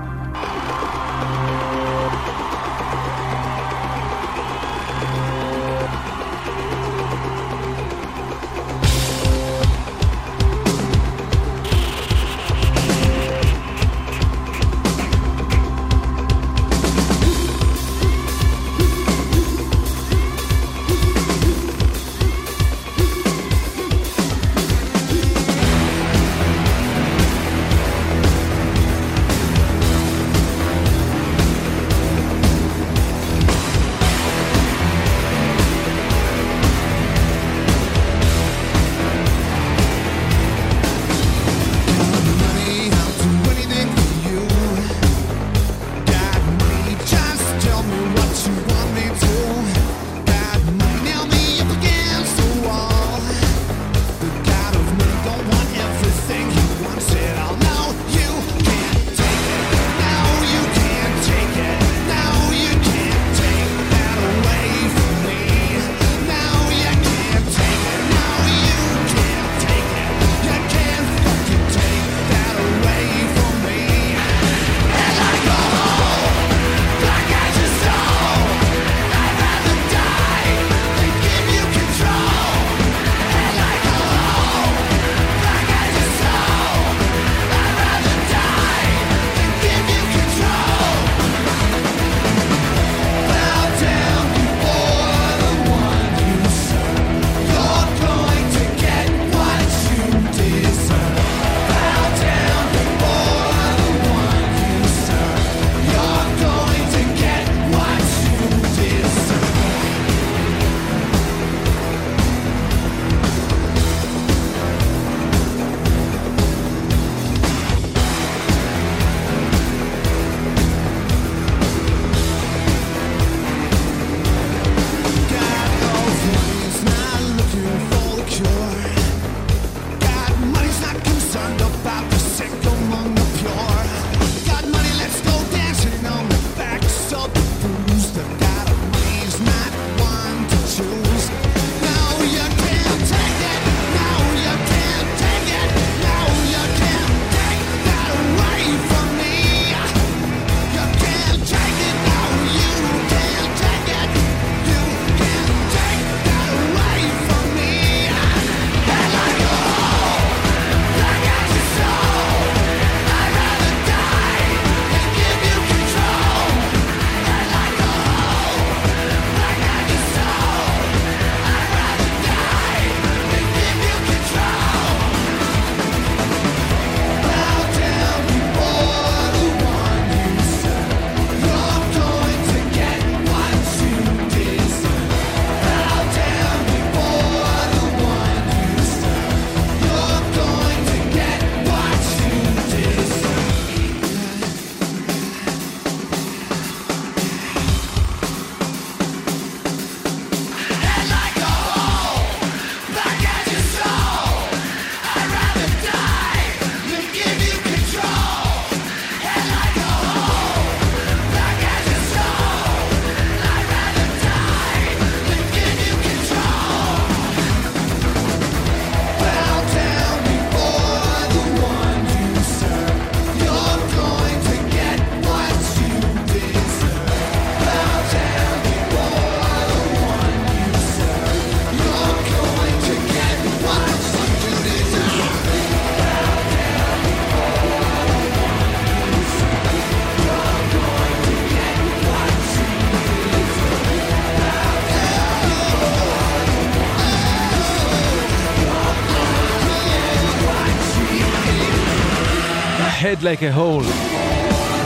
Head Like a Hole.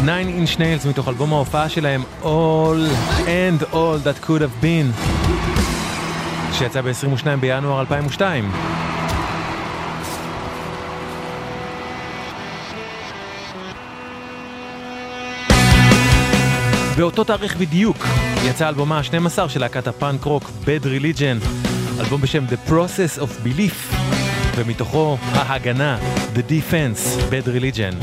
Nine Inch Nails מתוך אלבום ההופעה שלהם All and All That Could Have Been שיצא ב-22 בינואר 2002. באותו תאריך בדיוק יצא אלבומה ה-12 של להקת הפאנק רוק Bad Religion, אלבום בשם The Process of Belief. ומתוכו ההגנה, The Defense, Bad Religion.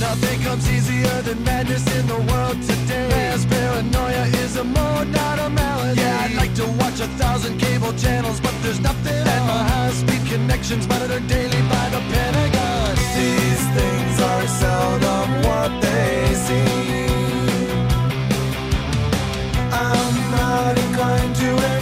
Nothing comes easier than madness in the world today. As paranoia is a mode, not a malady. Yeah, I'd like to watch a thousand cable channels, but there's nothing. My high-speed connections monitored daily by the Pentagon. These things are seldom what they seem. I'm not inclined to.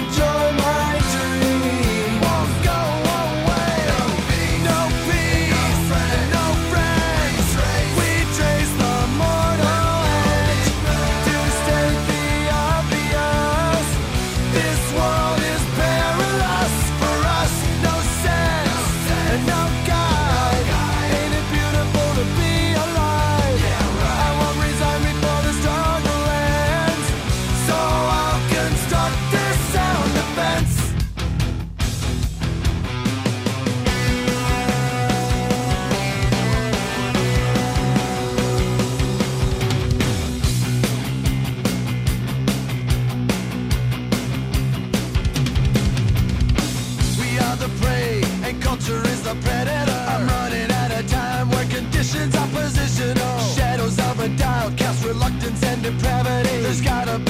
depravity. There's gotta be.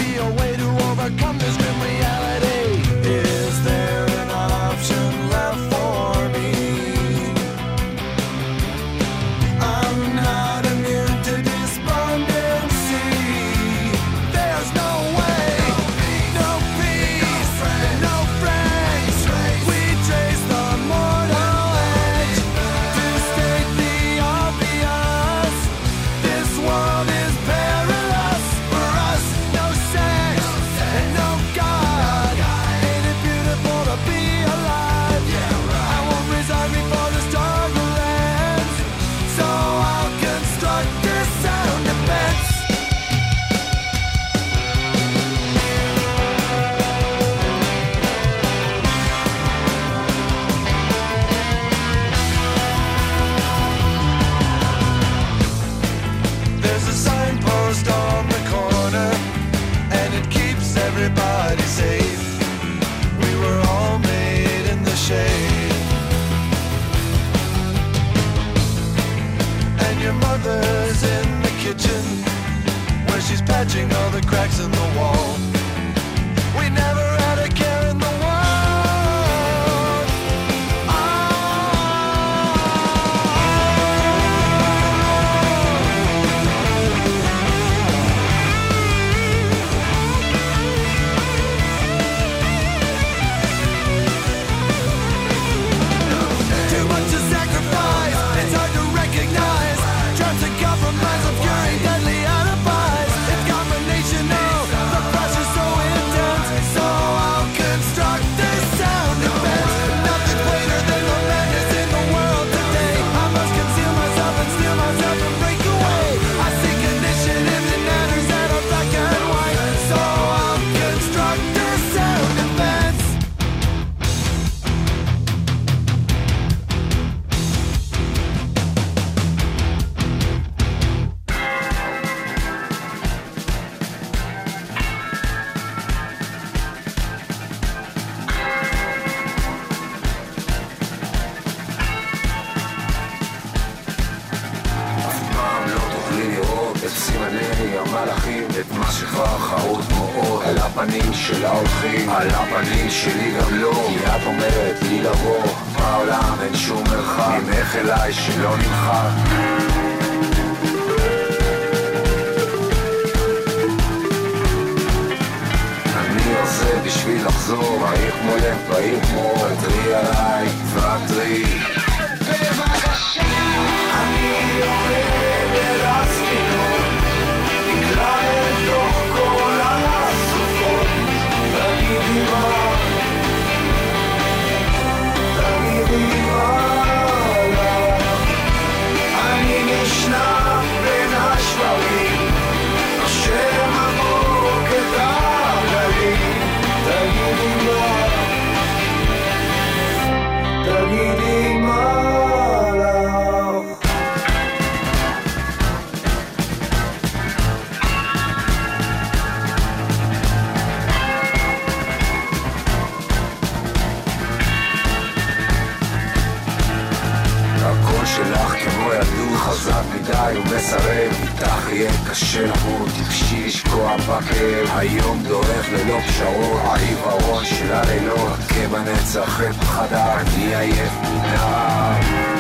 איתך יהיה קשה למות, טיפשי לשקוע בכאב, היום דורך ללא פשרות, העיוורון של הלילות, מכה בנצח את פחדה, אני עייף מנהר.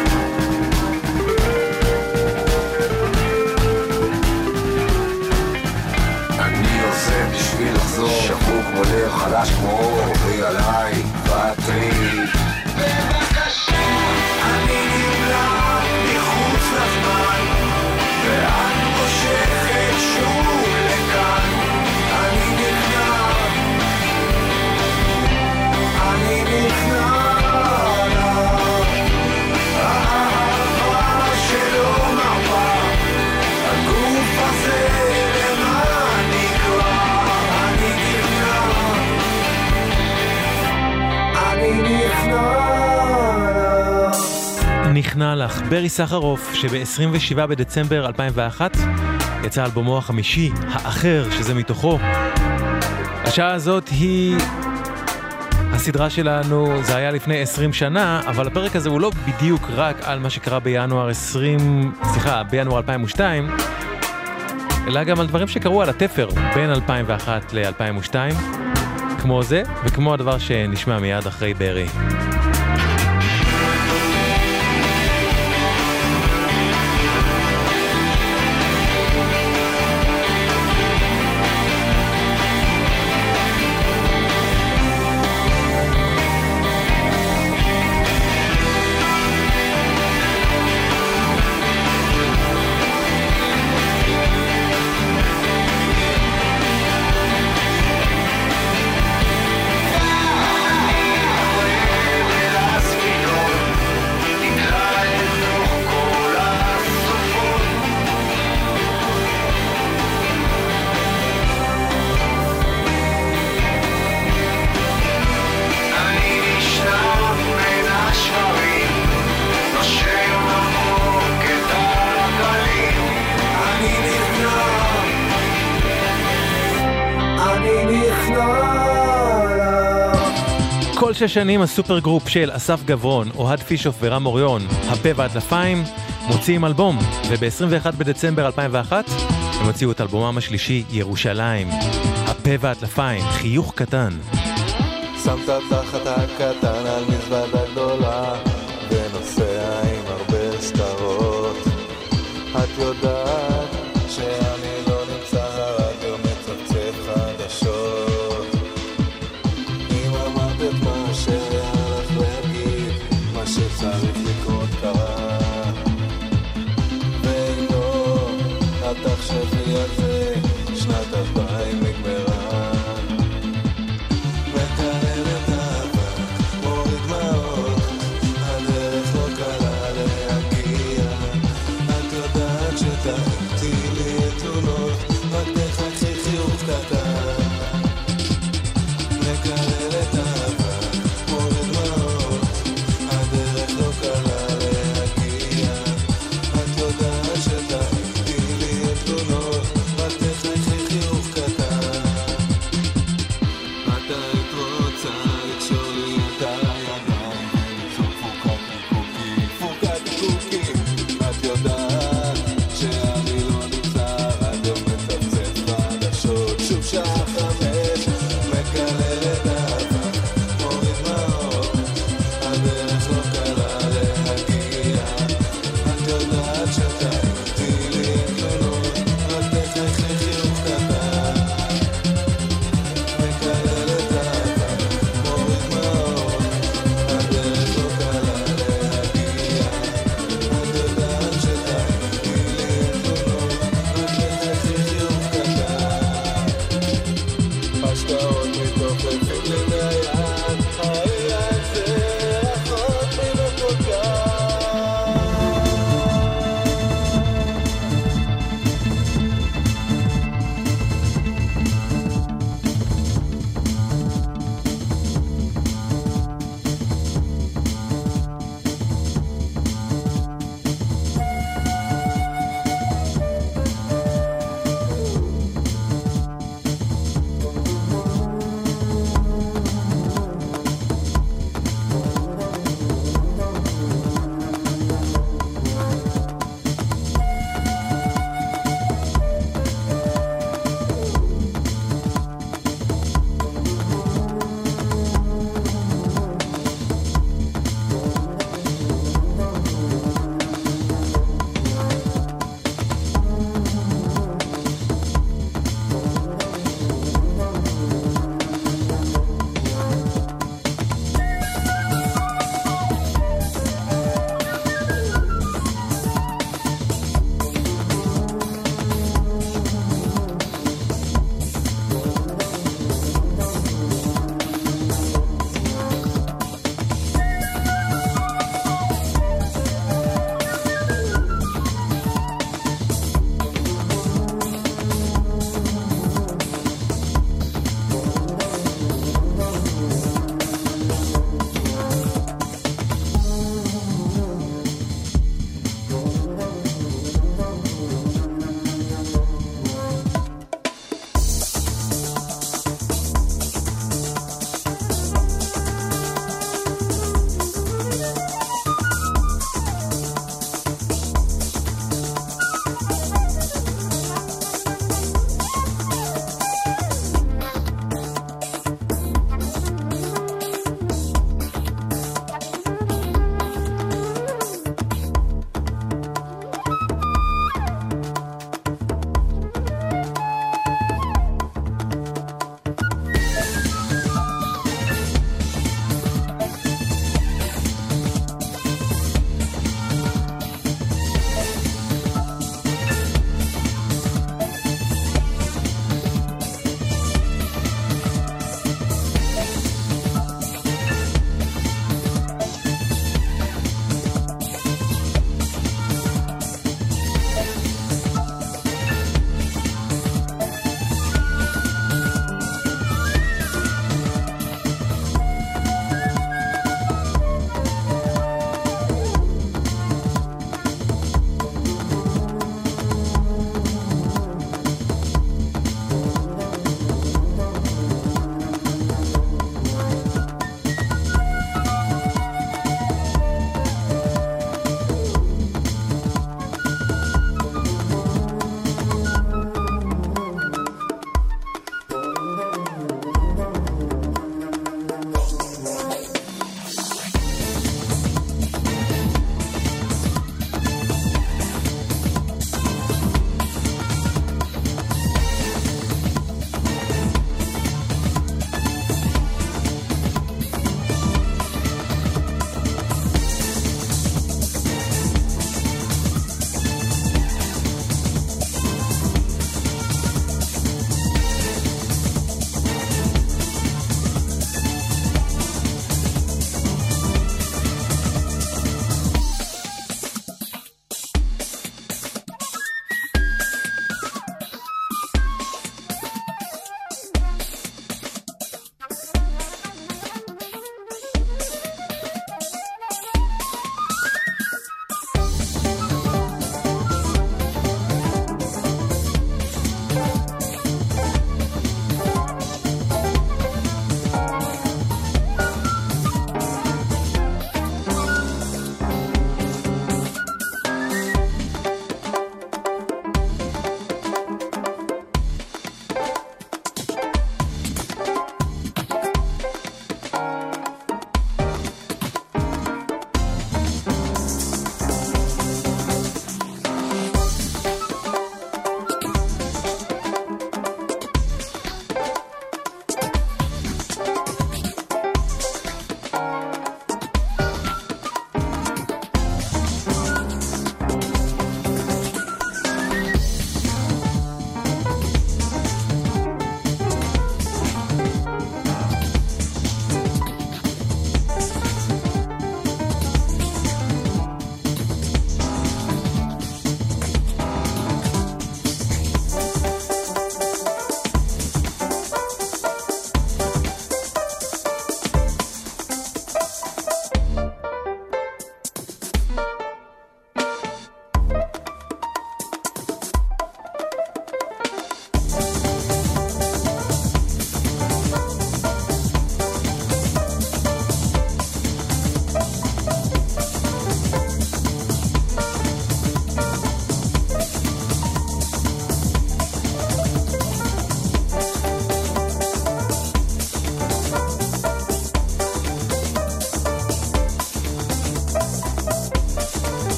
בשביל לחזור, שבור כמו לב, חלש כמו אור, עוברי עליי, ועטרי. נכנע לך, ברי סחרוף, שב-27 בדצמבר 2001 יצא אלבומו החמישי, האחר, שזה מתוכו. השעה הזאת היא... הסדרה שלנו, זה היה לפני 20 שנה, אבל הפרק הזה הוא לא בדיוק רק על מה שקרה בינואר 20... סליחה, בינואר 2002, אלא גם על דברים שקרו על התפר בין 2001 ל-2002, כמו זה, וכמו הדבר שנשמע מיד אחרי ברי. שש שנים ה super group של אסף גברון, אוהד פישוף ורם אוריון, הפה והטלפיים, מוציאים אלבום, וב-21 בדצמבר 2001 הם הוציאו את אלבומם השלישי, ירושלים. הפה והטלפיים, חיוך קטן. שמת תחת הקטן על מזוודה גדולה ונוסע עם הרבה שטרות את יודעת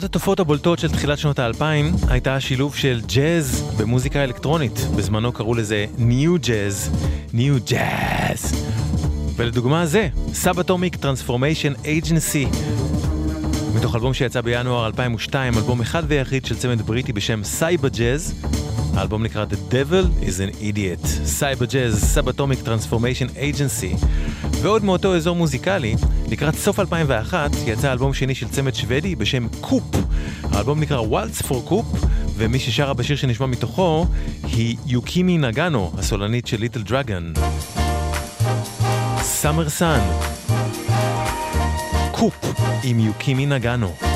אחת התופעות הבולטות של תחילת שנות האלפיים הייתה השילוב של ג'אז במוזיקה אלקטרונית. בזמנו קראו לזה nu jazz, new jazz. ולדוגמה זה, Subatomic Transformation Agency. מתוך אלבום שיצא בינואר 2002, אלבום אחד ויחיד של צמד בריטי בשם Cyber Jazz. האלבום נקרא The Devil is an Idiot. Cyber Jazz, Subatomic Transformation Agency. ועוד מאותו אזור מוזיקלי, לקראת סוף 2001 יצא אלבום שני של צמד שוודי בשם Koop. האלבום נקרא Waltz for Koop, ומי ששרה בשיר שנשמע מתוכו היא יוקימי נגאנו, הסולנית של Little Dragon. Summer Sun. Koop עם יוקימי נגאנו.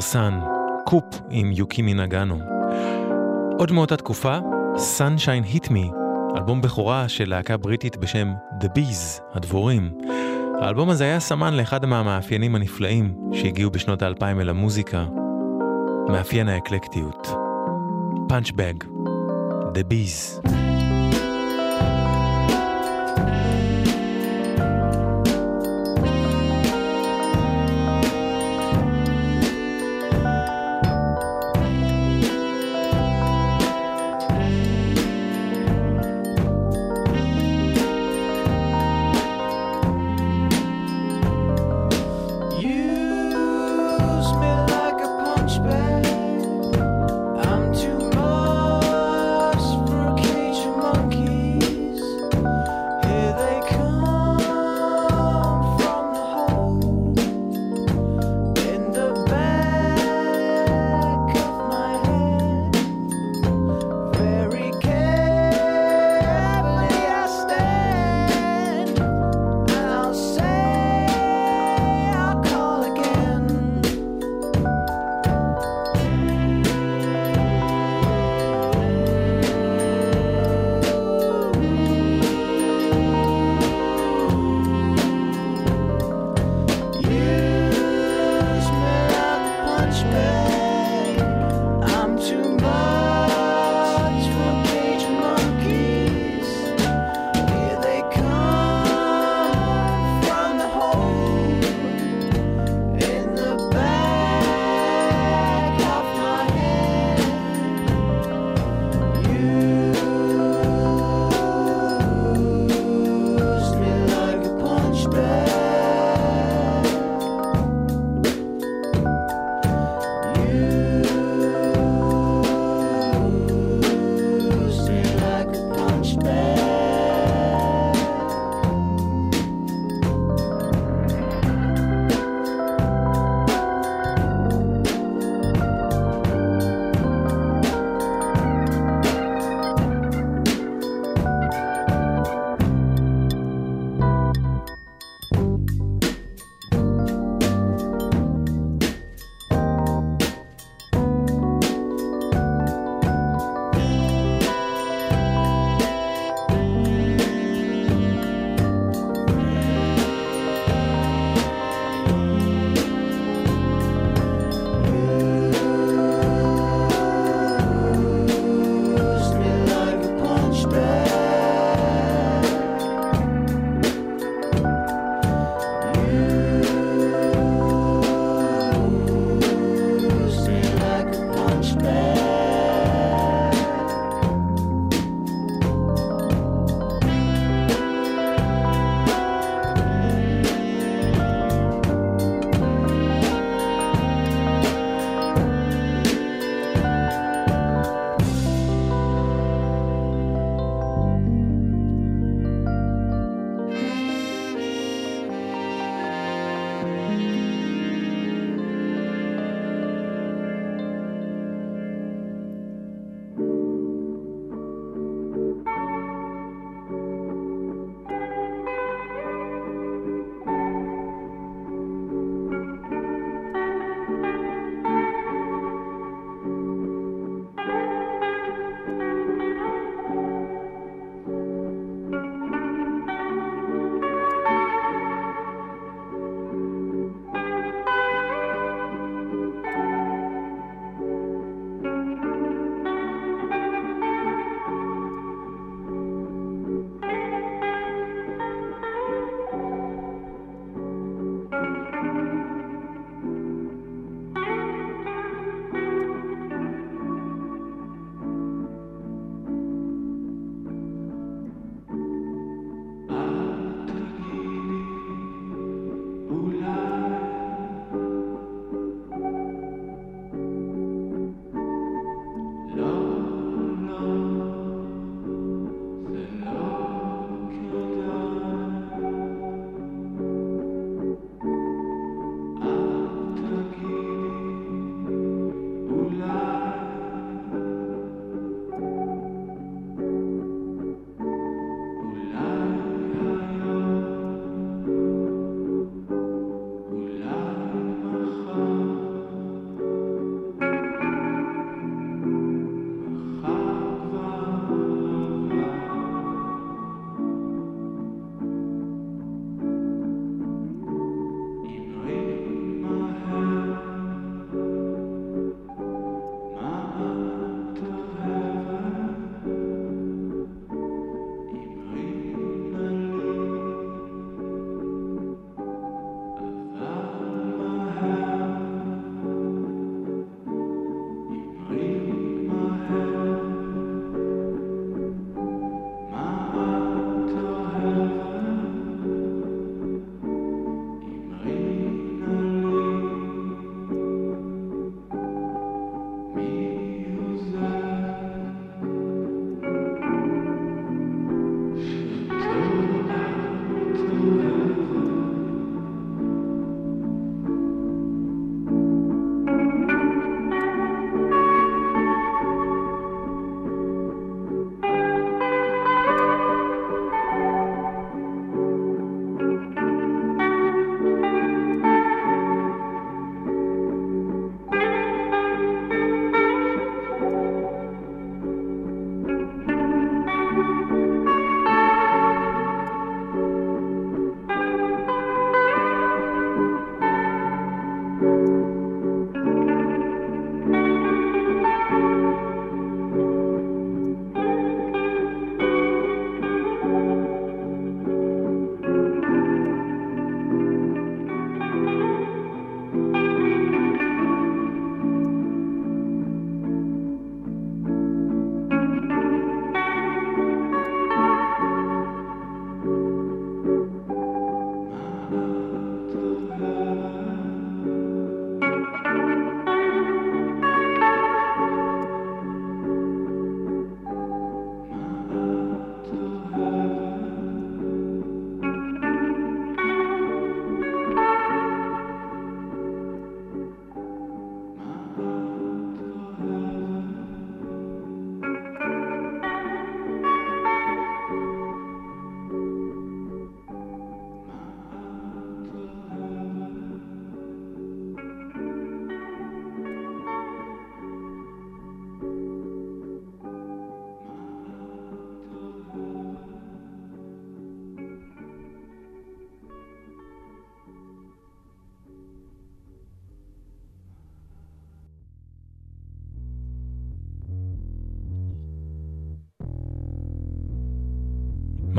Summer Sun, Koop עם יוקימי נגאנו. עוד מאותה תקופה, Sunshine Hit Me, אלבום בכורה של להקה בריטית בשם The Bees, הדבורים. האלבום הזה היה סמן לאחד מהמאפיינים הנפלאים שהגיעו בשנות האלפיים אל המוזיקה, מאפיין האקלקטיות. Punchbag, The Bees.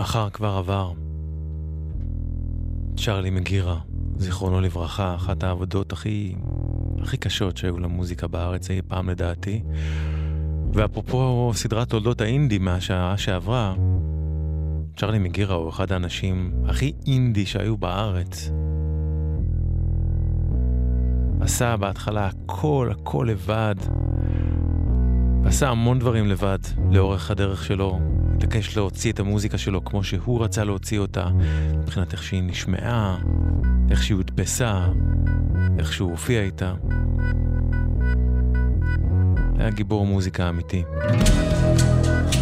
מחר כבר עבר. צ'רלי מגירה, זיכרונו לברכה, אחת העבודות הכי, הכי קשות שהיו למוזיקה בארץ אי פעם לדעתי. ואפרופו סדרת תולדות האינדי מהשעה שעברה, צ'רלי מגירה הוא אחד האנשים הכי אינדי שהיו בארץ. עשה בהתחלה הכל, הכל לבד. ועשה המון דברים לבד לאורך הדרך שלו. התעקש להוציא את המוזיקה שלו כמו שהוא רצה להוציא אותה, מבחינת איך שהיא נשמעה, איך שהיא הודפסה, איך שהוא הופיע איתה. היה גיבור מוזיקה אמיתי.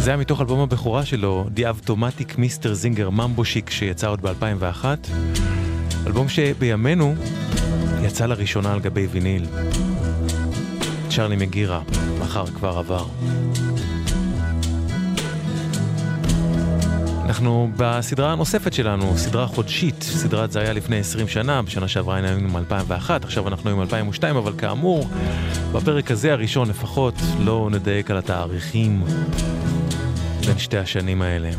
זה היה מתוך אלבום הבכורה שלו, The Automatic Mr. Zinger ממבו שיק, שיצא עוד ב-2001. אלבום שבימינו יצא לראשונה על גבי ויניל. צ'רלי מגירה, מחר כבר עבר. אנחנו בסדרה הנוספת שלנו, סדרה חודשית, סדרת זה היה לפני 20 שנה, בשנה שעברה היינו עם 2001, עכשיו אנחנו עם 2002, אבל כאמור, בפרק הזה הראשון לפחות, לא נדייק על התאריכים בין שתי השנים האלה.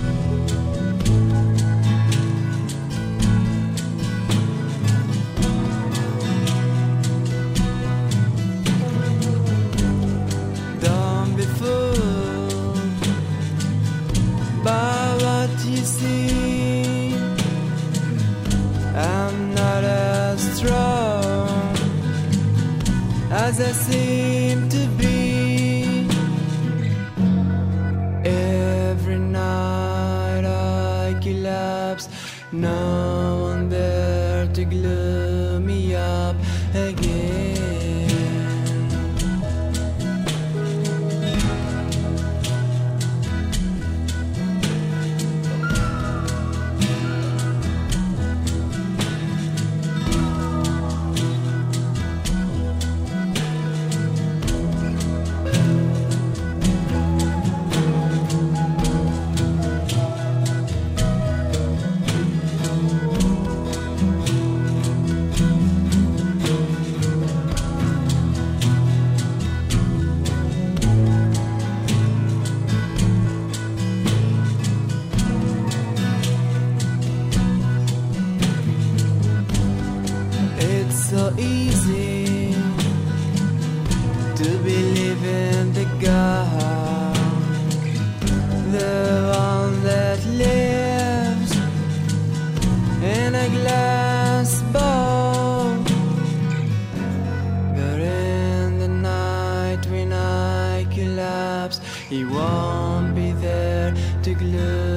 In a glass bowl. But in the night when I collapse, he won't be there to glue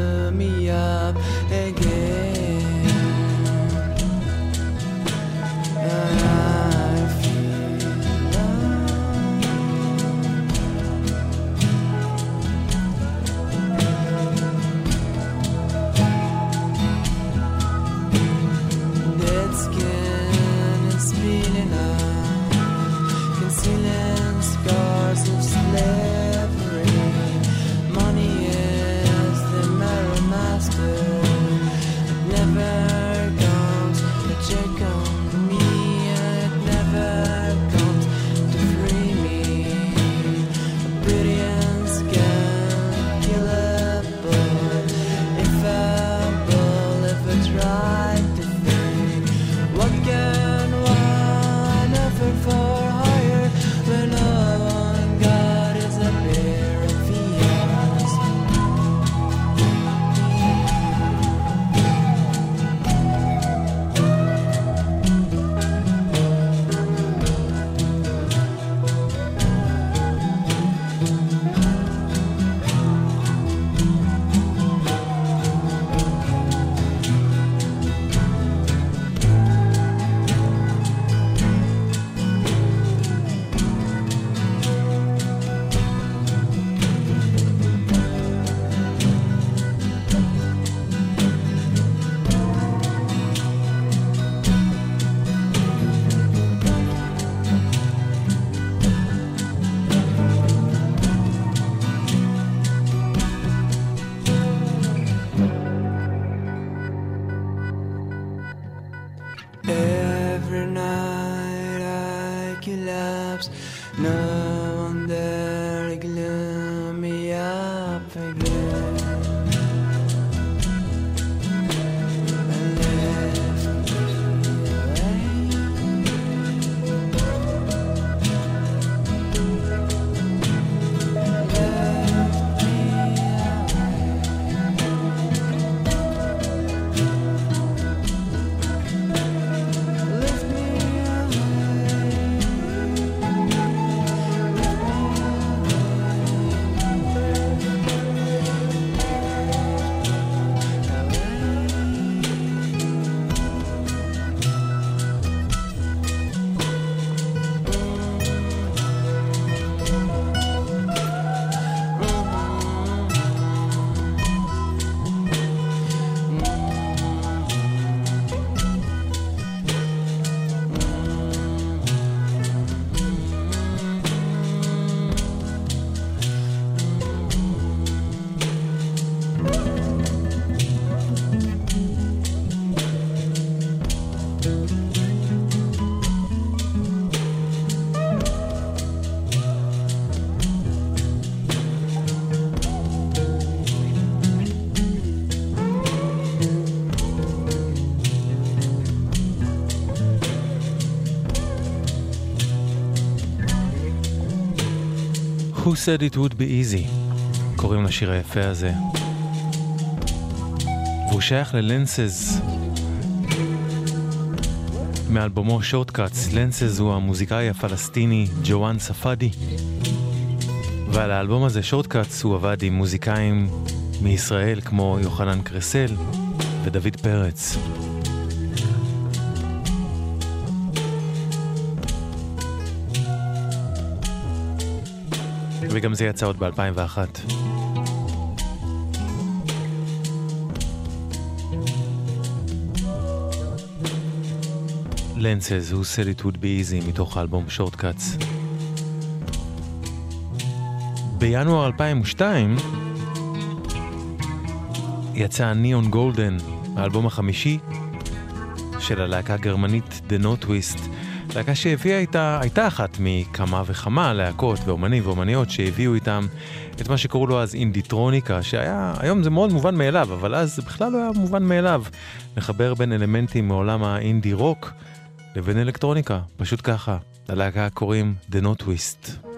Who said it would be easy? קוראים לשיר היפה הזה. והוא שייך ללנסז. מאלבומו שורטקאטס, לנסז הוא המוזיקאי הפלסטיני ג'ואן ספאדי. ועל האלבום הזה, שורטקאטס, הוא עבד עם מוזיקאים מישראל כמו יוחנן קרסל ודוד פרץ. וגם זה יצא עוד ב-2001. לנסז, Who said it would be easy, מתוך האלבום שורטקאטס. בינואר 2002 יצא ניאון גולדן, האלבום החמישי של הלהקה הגרמנית The No Twist, להקה שהביאה איתה, הייתה אחת מכמה וכמה להקות ואומנים ואומניות שהביאו איתם את מה שקראו לו אז אינדיטרוניקה, שהיה, היום זה מאוד מובן מאליו, אבל אז זה בכלל לא היה מובן מאליו, לחבר בין אלמנטים מעולם האינדי רוק לבין אלקטרוניקה, פשוט ככה. ללהקה קוראים The No Twist.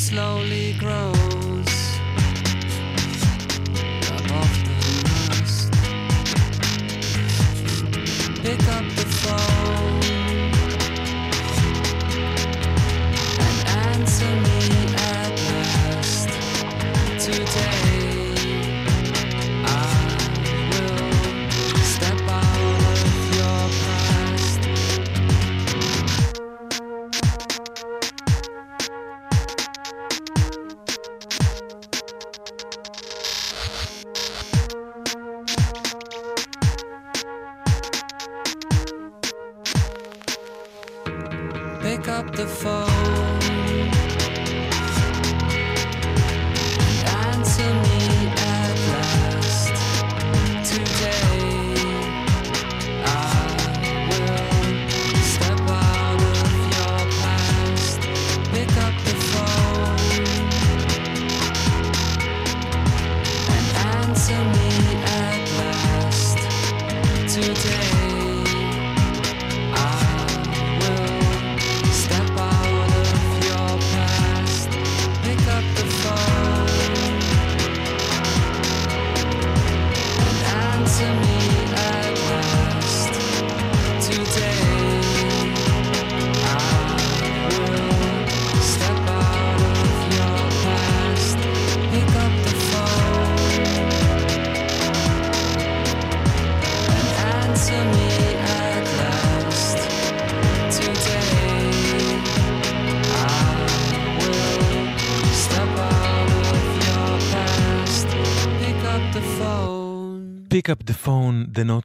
Slowly grows. Off the rust. Pick up the phone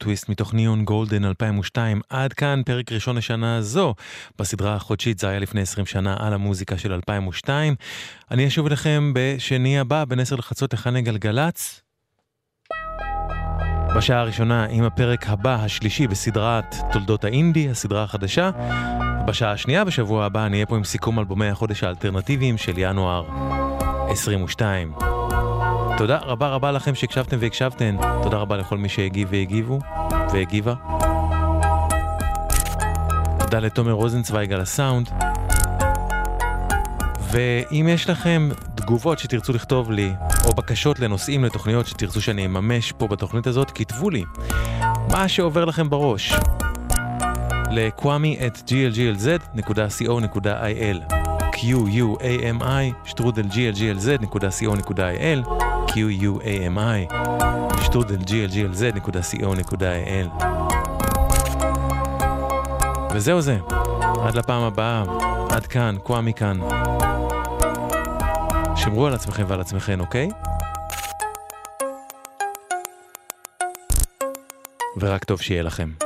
twist מתוך ניאון גולדן 2002. עד כאן פרק ראשון לשנה הזו. בסדרה החודשית זה היה לפני 20 שנה על המוזיקה של 2002. אני אשוב אליכם בשני הבא, בין 10 לחצות לחני גלגלצ. בשעה הראשונה עם הפרק הבא, השלישי בסדרת תולדות האינדי, הסדרה החדשה. בשעה השנייה בשבוע הבא אני אהיה פה עם סיכום אלבומי החודש האלטרנטיביים של ינואר 22. תודה רבה רבה לכם שהקשבתם והקשבתן. תודה רבה לכל מי שהגיב והגיבו והגיבה. תודה לתומר רוזנצוויג על הסאונד. ואם יש לכם תגובות שתרצו לכתוב לי, או בקשות לנושאים לתוכניות שתרצו שאני אממש פה בתוכנית הזאת, כתבו לי. מה שעובר לכם בראש. לקוואמי את glglz.co.il q-u-a-m-i שטרודל glglz.co.il q-u-a-m-i שטרודל glglz.co.il וזהו זה, עד לפעם הבאה, עד כאן, קוואמי כאן. שמרו על עצמכם ועל עצמכם, אוקיי? ורק טוב שיהיה לכם.